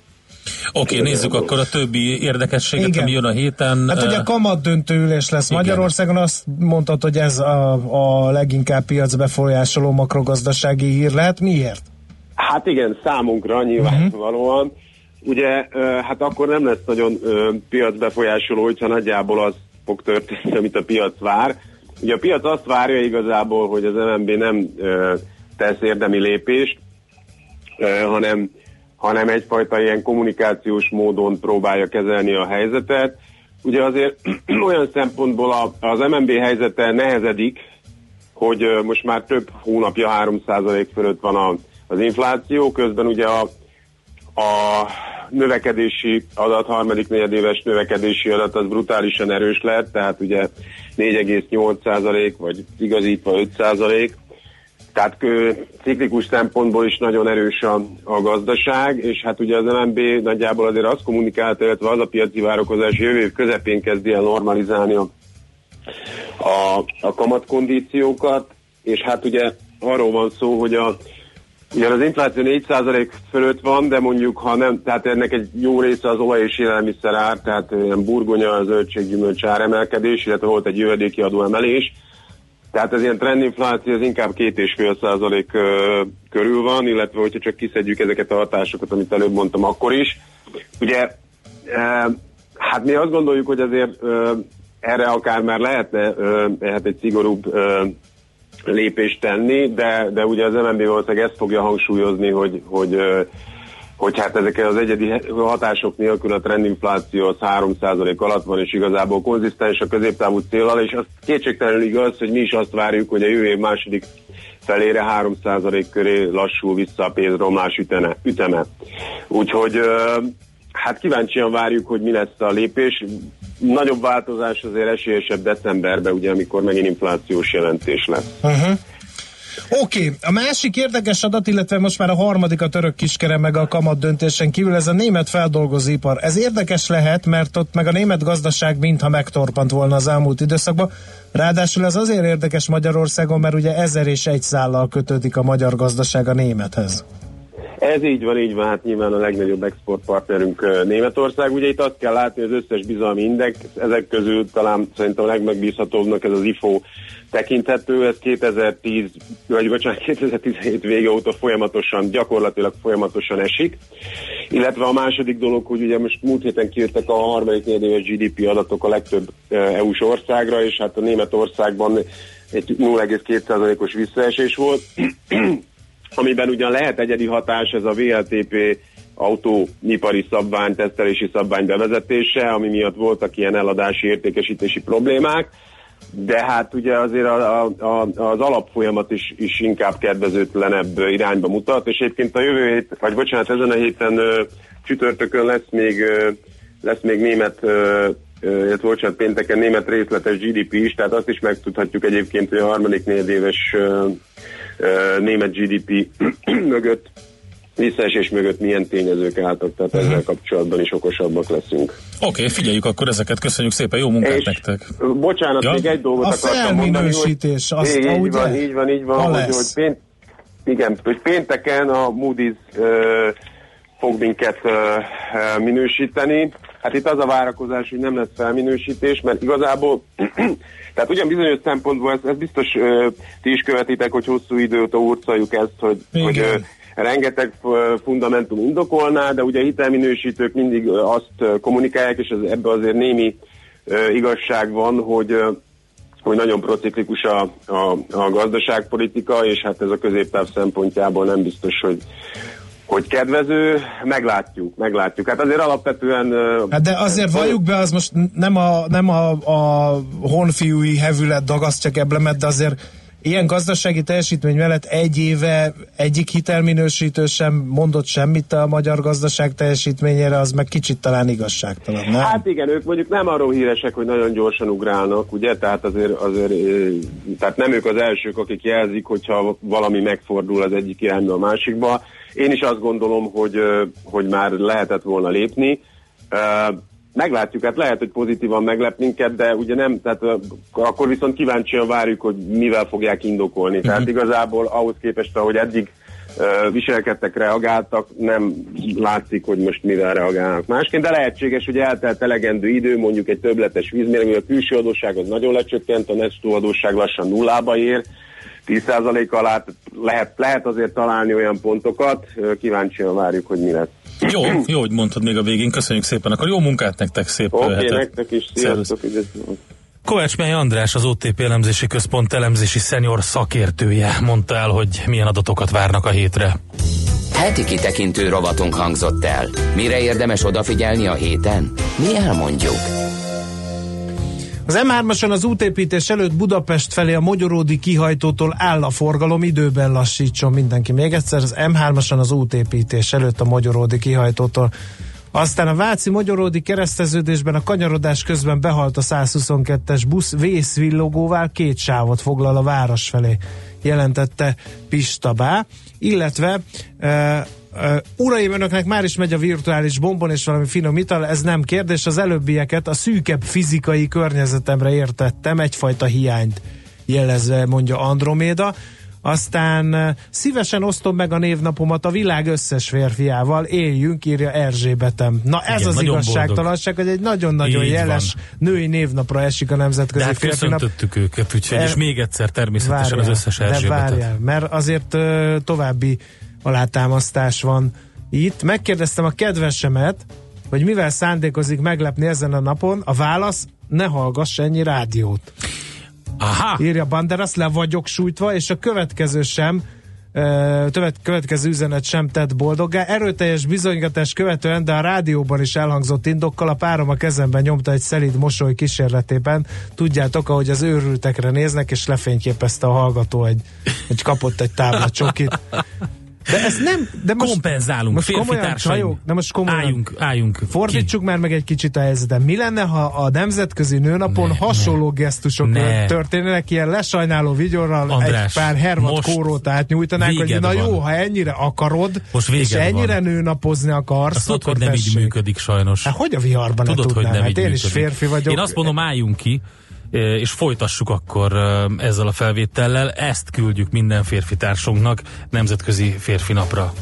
okay, nézzük akkor a többi érdekességet,
Igen.
ami jön a héten.
Hát ugye a kamat döntőülés lesz Igen. Magyarországon, azt mondtad, hogy ez a, a leginkább piac befolyásoló makrogazdasági hír lehet. Miért?
Hát igen, számunkra nyilvánvalóan. Uh-huh. Ugye, hát akkor nem lesz nagyon piacbefolyásoló, hogyha nagyjából az fog történni, amit a piac vár. Ugye a piac azt várja igazából, hogy az MNB nem ö, tesz érdemi lépést, ö, hanem, hanem egyfajta ilyen kommunikációs módon próbálja kezelni a helyzetet. Ugye azért olyan szempontból a, az MNB helyzete nehezedik, hogy ö, most már több hónapja 3% fölött van a, az infláció, közben ugye a, a növekedési adat, harmadik negyedéves növekedési adat az brutálisan erős lett, tehát ugye 4,8% vagy igazítva 5%, tehát ciklikus szempontból is nagyon erős a, a gazdaság, és hát ugye az MNB nagyjából azért azt kommunikálta, illetve az a piaci várakozás jövő év közepén kezdi el normalizálni a, a, a kamatkondíciókat, és hát ugye arról van szó, hogy a igen, az infláció 4% fölött van, de mondjuk, ha nem, tehát ennek egy jó része az olaj és élelmiszer ár, tehát ilyen burgonya, zöldséggyümölcs áremelkedés, illetve volt egy jövedéki adóemelés. Tehát ez ilyen trendinfláció, az inkább 2,5 százalék körül van, illetve hogyha csak kiszedjük ezeket a hatásokat, amit előbb mondtam, akkor is. Ugye, hát mi azt gondoljuk, hogy azért erre akár már lehetne e, hát egy szigorúbb lépést tenni, de, de ugye az MNB valószínűleg ezt fogja hangsúlyozni, hogy, hogy, hogy hát ezek az egyedi hatások nélkül a trendinfláció az 3% alatt van, és igazából konzisztens a középtávú célral, és az kétségtelenül igaz, hogy mi is azt várjuk, hogy a jövő év második felére 3% köré lassul vissza a pénzromlás ütene, üteme. Úgyhogy hát kíváncsian várjuk, hogy mi lesz a lépés. Nagyobb változás azért esélyesebb decemberben, ugye, amikor megint inflációs jelentés lesz.
Uh-huh. Oké, okay. a másik érdekes adat, illetve most már a harmadik a török kiskere meg a kamat döntésen kívül, ez a német feldolgozóipar. Ez érdekes lehet, mert ott meg a német gazdaság mintha megtorpant volna az elmúlt időszakban. Ráadásul ez azért érdekes Magyarországon, mert ugye ezer és egy szállal kötődik a magyar gazdaság a némethez.
Ez így van, így van, hát nyilván a legnagyobb exportpartnerünk Németország. Ugye itt azt kell látni, az összes bizalmi index, ezek közül talán szerintem a legmegbízhatóbbnak ez az IFO tekinthető, ez 2010, vagy bocsánat, 2017 vége óta folyamatosan, gyakorlatilag folyamatosan esik. Illetve a második dolog, hogy ugye most múlt héten kijöttek a harmadik negyedéves GDP adatok a legtöbb EU-s országra, és hát a Németországban egy 0,2%-os visszaesés volt amiben ugyan lehet egyedi hatás, ez a VLTP autóipari szabvány, tesztelési szabvány bevezetése, ami miatt voltak ilyen eladási értékesítési problémák, de hát ugye azért a, a, a, az alapfolyamat is, is inkább kedvezőtlenebb irányba mutat, és egyébként a jövő hét, vagy bocsánat, ezen a héten csütörtökön lesz még, lesz még német illetve bocsánat, pénteken német részletes GDP is, tehát azt is megtudhatjuk egyébként, hogy a harmadik negyedéves német GDP mögött visszaesés mögött milyen tényezők álltak, tehát
Mhm.
ezzel kapcsolatban is okosabbak leszünk.
Oké, okay, figyeljük akkor ezeket, köszönjük szépen, jó munkát
És-
nektek.
Bocsánat,
Ja?
még egy dolgot
A
akartam mondani, hogy
azt,
így, így van, így van, így van, hogy, hogy pént, igen, hogy pénteken a Moody's ö, fog minket ö, minősíteni. Hát itt az a várakozás, hogy nem lesz felminősítés, mert igazából, tehát ugyan bizonyos szempontból ez, ez biztos ö, ti is követitek, hogy hosszú idő óta urcoljuk ezt, hogy,
Igen.
hogy ö, rengeteg fundamentum indokolná, de ugye hitelminősítők mindig azt kommunikálják, és ez, ebbe azért némi ö, igazság van, hogy ö, hogy nagyon prociklikus a, a, a gazdaságpolitika, és hát ez a középtáv szempontjából nem biztos, hogy hogy kedvező, meglátjuk, meglátjuk. Hát azért alapvetően...
Hát de azért valljuk be, az most nem a, nem a, a honfiúi hevület dagasztja eblemet, de azért ilyen gazdasági teljesítmény mellett egy éve egyik hitelminősítő sem mondott semmit a magyar gazdaság teljesítményére, az meg kicsit talán igazságtalan, nem?
Hát igen, ők mondjuk nem arról híresek, hogy nagyon gyorsan ugrálnak, ugye, tehát azért, azért tehát nem ők az elsők, akik jelzik, hogyha valami megfordul az egyik irányba a másikba. Én is azt gondolom, hogy, hogy már lehetett volna lépni. Meglátjuk, hát lehet, hogy pozitívan meglep minket, de ugye nem, tehát akkor viszont kíváncsian várjuk, hogy mivel fogják indokolni. Tehát igazából ahhoz képest, ahogy eddig ö, viselkedtek, reagáltak, nem látszik, hogy most mivel reagálnak másként, de lehetséges, hogy eltelt elegendő idő, mondjuk egy többletes vízmérő, a külső adósság az nagyon lecsökkent, a nettó adósság lassan nullába ér, 10% alá lehet, lehet azért találni olyan pontokat, kíváncsian várjuk, hogy mi lesz.
Jó, jó, hogy mondtad még a végén, köszönjük szépen. Akkor jó munkát nektek, szép
Oké,
hetet.
nektek is, sziasztok.
Kovács Mely András, az OTP elemzési központ elemzési szenior szakértője mondta el, hogy milyen adatokat várnak a hétre.
Heti kitekintő rovatunk hangzott el. Mire érdemes odafigyelni a héten? Mi elmondjuk.
Az M3-ason az útépítés előtt Budapest felé a Magyaródi kihajtótól áll a forgalom, időben lassítson mindenki. Még egyszer az M3-ason az útépítés előtt a Magyaródi kihajtótól. Aztán a Váci Magyaródi kereszteződésben a kanyarodás közben behalt a 122-es busz vészvillogóval két sávot foglal a város felé, jelentette Pistabá, illetve e, Uh, uraim, önöknek már is megy a virtuális bombon és valami finom ital, ez nem kérdés, az előbbieket a szűkebb fizikai környezetemre értettem, egyfajta hiányt jelezve, mondja Androméda. Aztán uh, szívesen osztom meg a névnapomat a világ összes férfiával, éljünk, írja Erzsébetem. Na ez
Igen,
az igazságtalanság, hogy egy nagyon-nagyon
Így
jeles női névnapra esik a
De
nemzetközi
hát
férfi nap.
köszöntöttük őket, úgyhogy
E-
és még egyszer természetesen
Várjál,
az összes
De
Erzsébetet.
várjál, mert azért ö, további alátámasztás van itt. Megkérdeztem a kedvesemet, hogy mivel szándékozik meglepni ezen a napon, a válasz, ne hallgass ennyi rádiót.
Aha.
Írja Banderas, le vagyok sújtva, és a következő sem tövet, következő üzenet sem tett boldoggá. Erőteljes bizonygatás követően, de a rádióban is elhangzott indokkal a párom a kezemben nyomta egy szelíd mosoly kísérletében. Tudjátok, ahogy az őrültekre néznek, és lefényképezte a hallgató egy, egy kapott egy tábla csokit. De ez nem... De most,
Kompenzálunk,
most
férfi
komolyan csajok, de most komolyan.
Álljunk, álljunk.
Fordítsuk már meg egy kicsit a helyzetet. Mi lenne, ha a Nemzetközi Nőnapon
Ne,
hasonló gesztusok
Ne.
történnének, ilyen lesajnáló vigyorral
András,
egy pár hervat kórót átnyújtanák, hogy na jó,
van.
ha ennyire akarod,
Most
és ennyire
van.
nőnapozni akarsz,
Azt tudod, hogy nem így működik sajnos.
Hát hogy a viharban
Tudod,
ne
hogy nem
Hát én is férfi vagyok.
Én azt mondom, álljunk ki, és folytassuk akkor ezzel a felvétellel. Ezt küldjük minden férfi társunknak Nemzetközi Férfi Napra.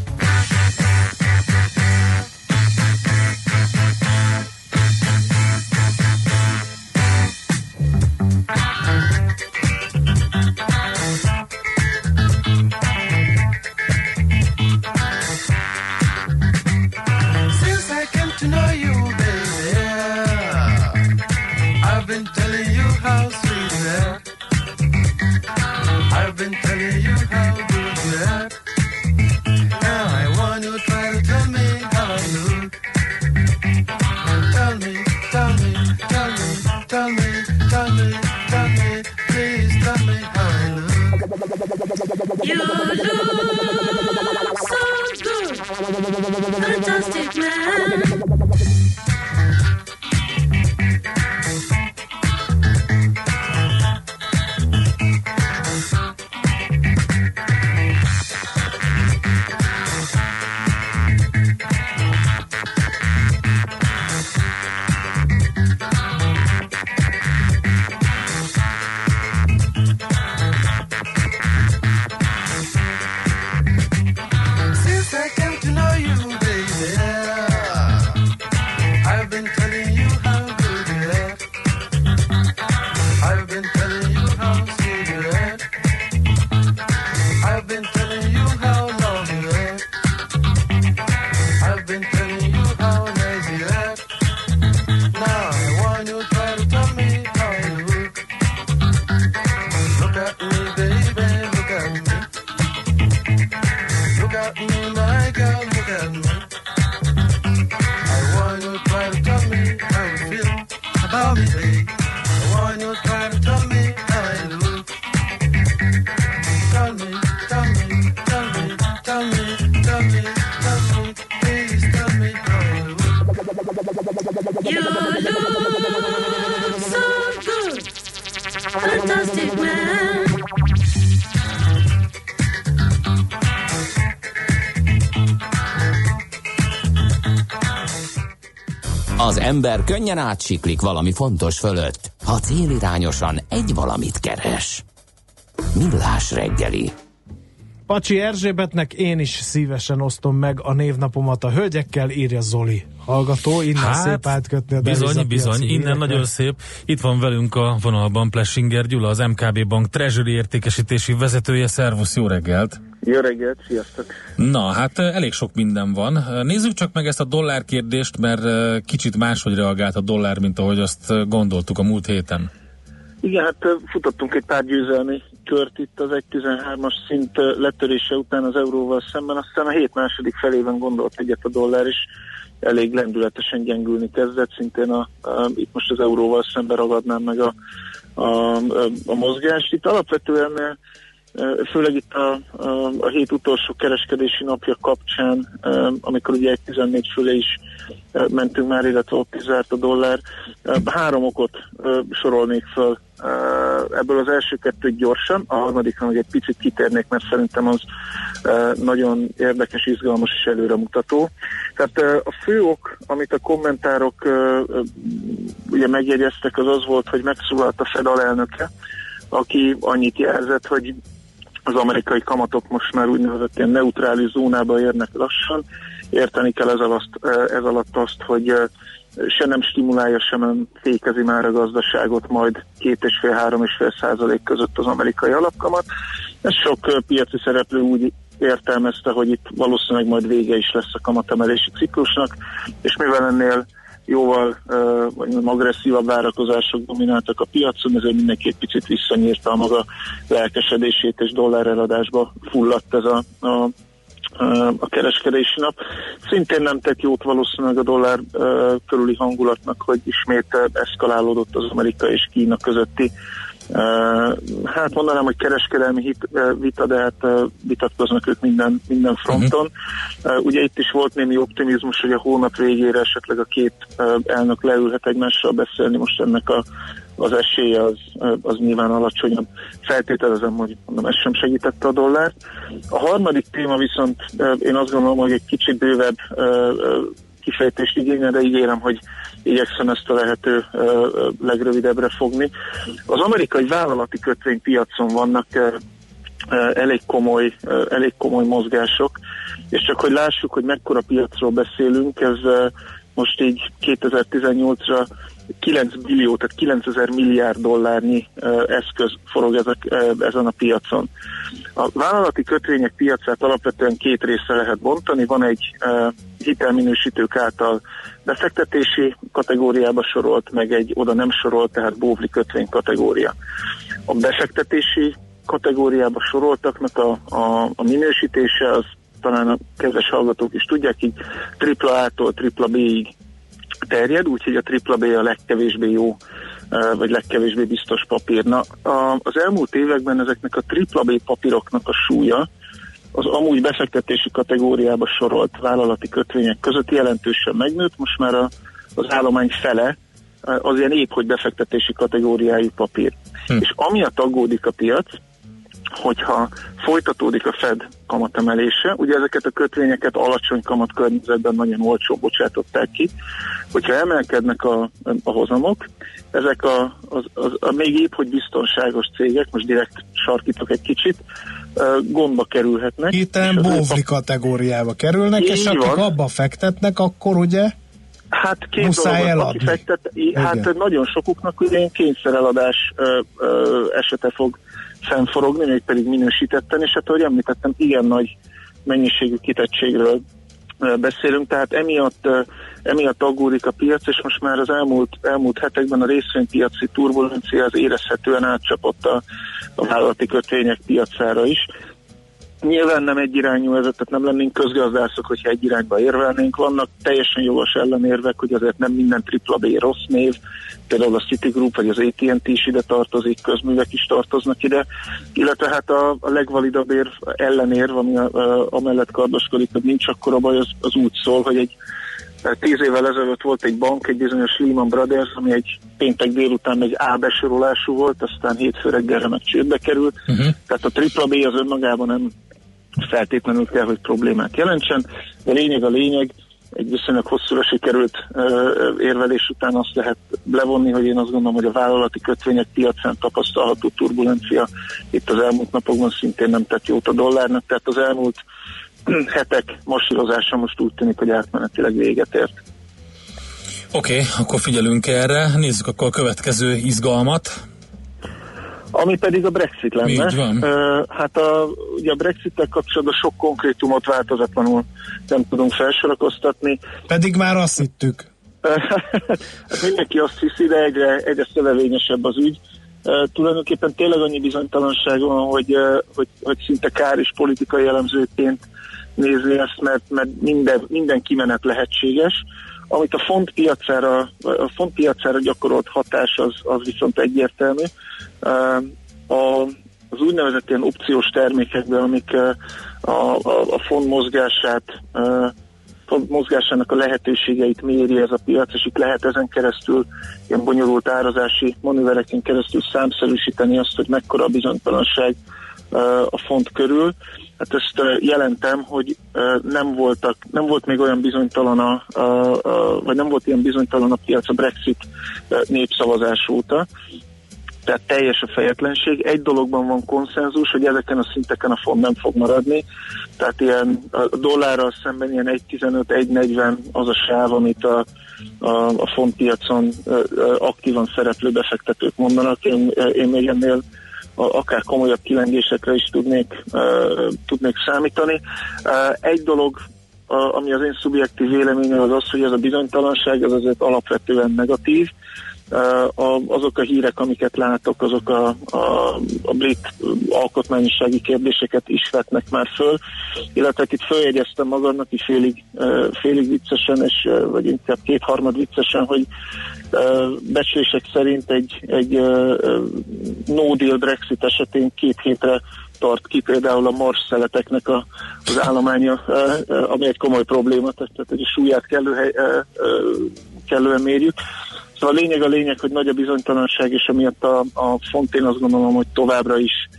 You look
so good, fantastic man.
Ember könnyen átsiklik valami fontos fölött, ha célirányosan egy valamit keres. Millás reggeli.
Pacsi Erzsébetnek én is szívesen osztom meg a névnapomat a hölgyekkel, írja Zoli. Hallgató, innen hát, szép átkötni a
Bizony, bizony, innen
hírekre.
nagyon szép. Itt van velünk a vonalban Plessinger Gyula, az MKB Bank Treasury értékesítési vezetője. Szervusz, jó reggelt!
Jó reggelt, sziasztok!
Na, hát elég sok minden van. Nézzük csak meg ezt a dollár kérdést, mert kicsit máshogy reagált a dollár, mint ahogy azt gondoltuk a múlt héten.
Igen, hát futottunk egy pár győzelmi kört itt az 1.13-as szint letörése után az euróval szemben, aztán a hét második felében gondolt egyet a dollár, és elég lendületesen gyengülni kezdett, szintén a, a, itt most az euróval szemben ragadnám meg a, a, a, mozgást. Itt alapvetően főleg itt a, a, a hét utolsó kereskedési napja kapcsán, amikor ugye egy 14 fölé is mentünk már, illetve ott is zárt a dollár. Három okot sorolnék föl ö, ebből az első kettő gyorsan, a harmadikra meg egy picit kitérnék, mert szerintem az nagyon érdekes, izgalmas és előremutató. Tehát a fő ok, amit a kommentárok ugye megjegyeztek, az az volt, hogy megszólalt a Fed alelnöke, aki annyit jelzett, hogy az amerikai kamatok most már úgynevezett ilyen neutrális zónába érnek lassan. Érteni kell ez alatt, ez alatt azt, hogy se nem stimulálja, se nem fékezi már a gazdaságot, majd 2,5-3,5 százalék között az amerikai alapkamat. Ez sok piaci szereplő úgy értelmezte, hogy itt valószínűleg majd vége is lesz a kamatemelési ciklusnak, és mivel ennél jóval vagy agresszívabb várakozások domináltak a piacon, ezért mindenki egy picit visszanyírta a maga lelkesedését, és dollár eladásba fulladt ez a, a a kereskedési nap. Szintén nem tett jót valószínűleg a dollár körüli hangulatnak, hogy ismét eszkalálódott az Amerika és Kína közötti hát mondanám, hogy kereskedelmi hit, vita, de hát vitatkoznak ők minden, minden fronton. Uh, ugye itt is volt némi optimizmus, hogy a hónap végére esetleg a két elnök leülhet egymással beszélni, most ennek a, az esélye az, az nyilván alacsonyabb. Feltételezem, hogy mondom, ez sem segítette a dollárt. A harmadik téma viszont én azt gondolom, hogy egy kicsit bővebb kifejtést igényel, de ígérem, hogy igyekszem ezt a lehető legrövidebbre fogni. Az amerikai vállalati kötvénypiacon vannak elég komoly, elég komoly mozgások, és csak hogy lássuk, hogy mekkora piacról beszélünk, ez most így 2018-ra 9 billió, tehát 9000 milliárd dollárnyi eszköz forog ezek, ezen a piacon. A vállalati kötvények piacát alapvetően két részre lehet bontani. Van egy hitelminősítők által befektetési kategóriába sorolt, meg egy oda nem sorolt, tehát bóvli kötvény kategória. A befektetési kategóriába soroltaknak a, a, a minősítése az talán a kedves hallgatók is tudják, így AAA-tól AAA-ig terjed, úgyhogy a AAA a legkevésbé jó vagy legkevésbé biztos papír. Na, az elmúlt években ezeknek a AAA papíroknak a súlya az amúgy befektetési kategóriába sorolt vállalati kötvények között jelentősen megnőtt, most már a, az állomány fele az ilyen épp, hogy befektetési kategóriájú papír. Hm. És amiatt aggódik a piac, hogyha folytatódik a Fed kamatemelése, ugye ezeket a kötvényeket alacsony kamat környezetben nagyon olcsó bocsátották ki, hogyha emelkednek a, a hozamok, ezek a, az, az, a még épp, hogy biztonságos cégek, most direkt sarkítok egy kicsit, gondba kerülhetnek.
Héten bóvli kategóriába kerülnek,
Így
és akik
van.
abba fektetnek, akkor ugye
Hát két
Muszáj eladni.
aki fektet, hát
Igen.
nagyon sokuknak ugye kényszereladás ö, ö, esete fog fennforogni, még pedig minősítetten, és hát ahogy említettem, igen nagy mennyiségű kitettségről beszélünk, tehát emiatt, emiatt aggódik a piac, és most már az elmúlt, elmúlt hetekben a részvénypiaci turbulencia az érezhetően átcsapott a, a vállalati kötvények piacára is. Nyilván nem egyirányú ez, tehát nem lennénk közgazdászok, hogyha egy irányba érvelnénk. Vannak teljesen jogos ellenérvek, hogy azért nem minden tripla B rossz név, például a Citigroup vagy az AT&T is ide tartozik, közművek is tartoznak ide, illetve hát a, a legvalidabb érv, ellenérv, ami a, a, amellett kardoskodik, hogy nincs akkora baj, az, az úgy szól, hogy egy Tíz évvel ezelőtt volt egy bank, egy bizonyos Lehman Brothers, ami egy péntek délután egy A besorolású volt, aztán hétfő reggelre meg csődbe került. Uh-huh. Tehát a AAA az önmagában nem feltétlenül kell, hogy problémát jelentsen. De lényeg a lényeg, egy viszonylag hosszúra sikerült érvelés után azt lehet levonni, hogy én azt gondolom, hogy a vállalati kötvények piacán tapasztalható turbulencia itt az elmúlt napokban szintén nem tett jót a dollárnak, tehát az elmúlt hetek masírozása most úgy tűnik, hogy átmenetileg véget ért.
Oké, okay, akkor figyelünk erre. Nézzük akkor a következő izgalmat.
Ami pedig a Brexit lenne.
Így van.
Uh, hát a, ugye a Brexit-tel kapcsolatban sok konkrétumot változatlanul nem tudunk felsorakoztatni.
Pedig már azt hittük.
hát mindenki azt hiszi, de egyre, egyre szövevényesebb az ügy. Uh, tulajdonképpen tényleg annyi bizonytalanság van, hogy, uh, hogy, hogy szinte kár és politikai jellemzőként nézni ezt, mert, mert minden, minden kimenet lehetséges. Amit a font piacára, a font piacára gyakorolt hatás az, az viszont egyértelmű. A, az úgynevezett ilyen opciós termékekben, amik a, a, a font mozgását font mozgásának a lehetőségeit méri ez a piac, és itt lehet ezen keresztül ilyen bonyolult árazási manővereken keresztül számszerűsíteni azt, hogy mekkora a bizonytalanság a font körül. Hát ezt jelentem, hogy nem voltak, nem volt még olyan bizonytalan a, a, a vagy nem volt ilyen bizonytalan a piac a Brexit népszavazás óta, tehát teljes a fejetlenség. Egy dologban van konszenzus, hogy ezeken a szinteken a font nem fog maradni, tehát ilyen a dollárral szemben ilyen 1.15-1.40 az a sáv, amit a, a, a fontpiacon aktívan szereplő befektetők mondanak. Én, én még ennél akár komolyabb kilengésekre is tudnék, tudnék számítani. Egy dolog, ami az én szubjektív véleményem az az, hogy ez a bizonytalanság az azért alapvetően negatív, azok a hírek, amiket látok, azok a, a, a brit alkotmányosági kérdéseket is vetnek már föl, illetve itt följegyeztem magamnak is félig, félig viccesen, és, vagy inkább kétharmad viccesen, hogy becslések szerint egy, egy no deal Brexit esetén két hétre tart ki például a mars szeleteknek a, az állománya, ami egy komoly probléma, tehát, a súlyát kellő hely, kellően mérjük. Szóval a lényeg a lényeg, hogy nagy a bizonytalanság, és amiatt a, a font én azt gondolom, hogy továbbra is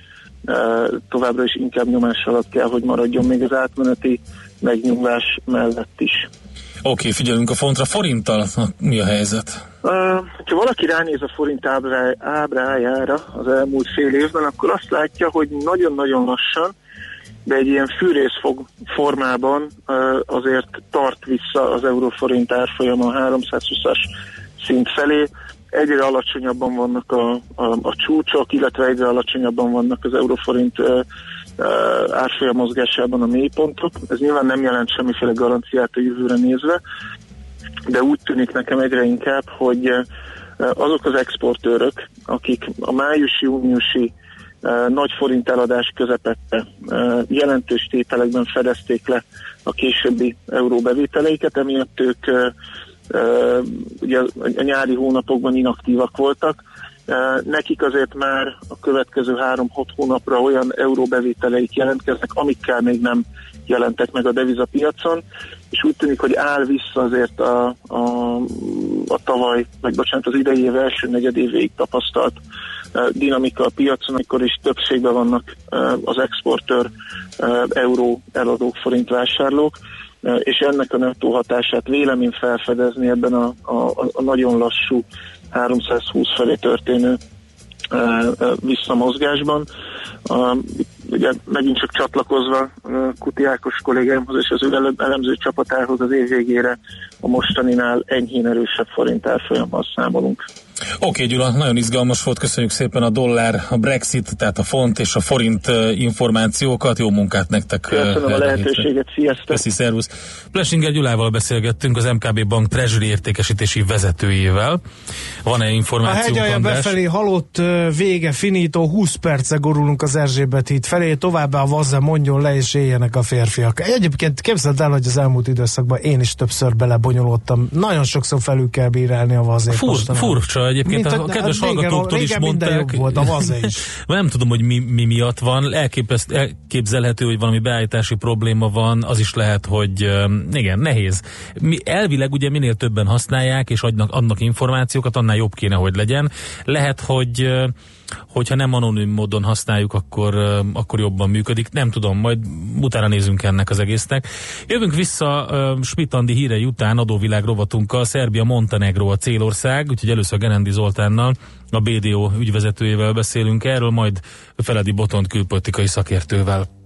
továbbra is inkább nyomás alatt kell, hogy maradjon még az átmeneti megnyugvás mellett is.
Oké, okay, figyelünk a fontra. Forinttal mi a helyzet?
Uh, ha valaki ránéz a forint ábrá, ábrájára az elmúlt fél évben, akkor azt látja, hogy nagyon-nagyon lassan, de egy ilyen fűrészfog formában uh, azért tart vissza az euróforint árfolyama a 320-as szint felé. Egyre alacsonyabban vannak a, a, a csúcsok, illetve egyre alacsonyabban vannak az euróforint uh, árfolyam mozgásában a mélypontok. Ez nyilván nem jelent semmiféle garanciát a jövőre nézve, de úgy tűnik nekem egyre inkább, hogy azok az exportőrök, akik a május-júniusi nagy forint eladás közepette jelentős tételekben fedezték le a későbbi euróbevételeiket, emiatt ők ugye a nyári hónapokban inaktívak voltak, Nekik azért már a következő három-hat hónapra olyan euróbevételeik jelentkeznek, amikkel még nem jelentek meg a devizapiacon, és úgy tűnik, hogy áll vissza azért a, a, a tavaly, vagy bocsánat, az idei év első negyedévéig tapasztalt dinamika a piacon, amikor is többségben vannak az exportőr euró eladók, forint vásárlók, és ennek a nettó hatását vélemény felfedezni ebben a, a, a nagyon lassú 320 felé történő visszamozgásban. Ugye megint csak csatlakozva Kuti Ákos kollégámhoz és az ő elemző csapatához az év végére a mostaninál enyhén erősebb forint árfolyammal számolunk.
Oké, okay, Gyula, nagyon izgalmas volt, köszönjük szépen a dollár, a Brexit, tehát a font és a forint információkat, jó munkát nektek.
Köszönöm a lehetőséget, hétre. sziasztok!
Köszi, szervusz! Plesinger Gyulával beszélgettünk, az MKB Bank Treasury értékesítési vezetőjével. Van-e információ?
A hegyalja befelé halott vége, finító, 20 perce gorulunk az Erzsébet híd felé, továbbá a vazza mondjon le és éljenek a férfiak. Egyébként képzeld el, hogy az elmúlt időszakban én is többször belebonyolódtam. Nagyon sokszor felül kell bírálni a vazét.
Fur, furcsa Egyébként
Mint
a, a- kedves
régen-
hallgatóktól is mondták.
jobb volt, a is.
nem tudom, hogy mi, mi miatt van. Elképeszt, elképzelhető, hogy valami beállítási probléma van. Az is lehet, hogy igen, nehéz. Mi, elvileg ugye minél többen használják és adnak, adnak információkat, annál jobb kéne, hogy legyen. Lehet, hogy hogyha nem anonim módon használjuk, akkor, akkor jobban működik. Nem tudom, majd utána nézünk ennek az egésznek. Jövünk vissza uh, Smitandi hírei után adóvilág rovatunkkal. Szerbia Montenegro a célország, úgyhogy először Gerendi Zoltánnal, a BDO ügyvezetőjével beszélünk erről, majd Feledi Botont külpolitikai szakértővel.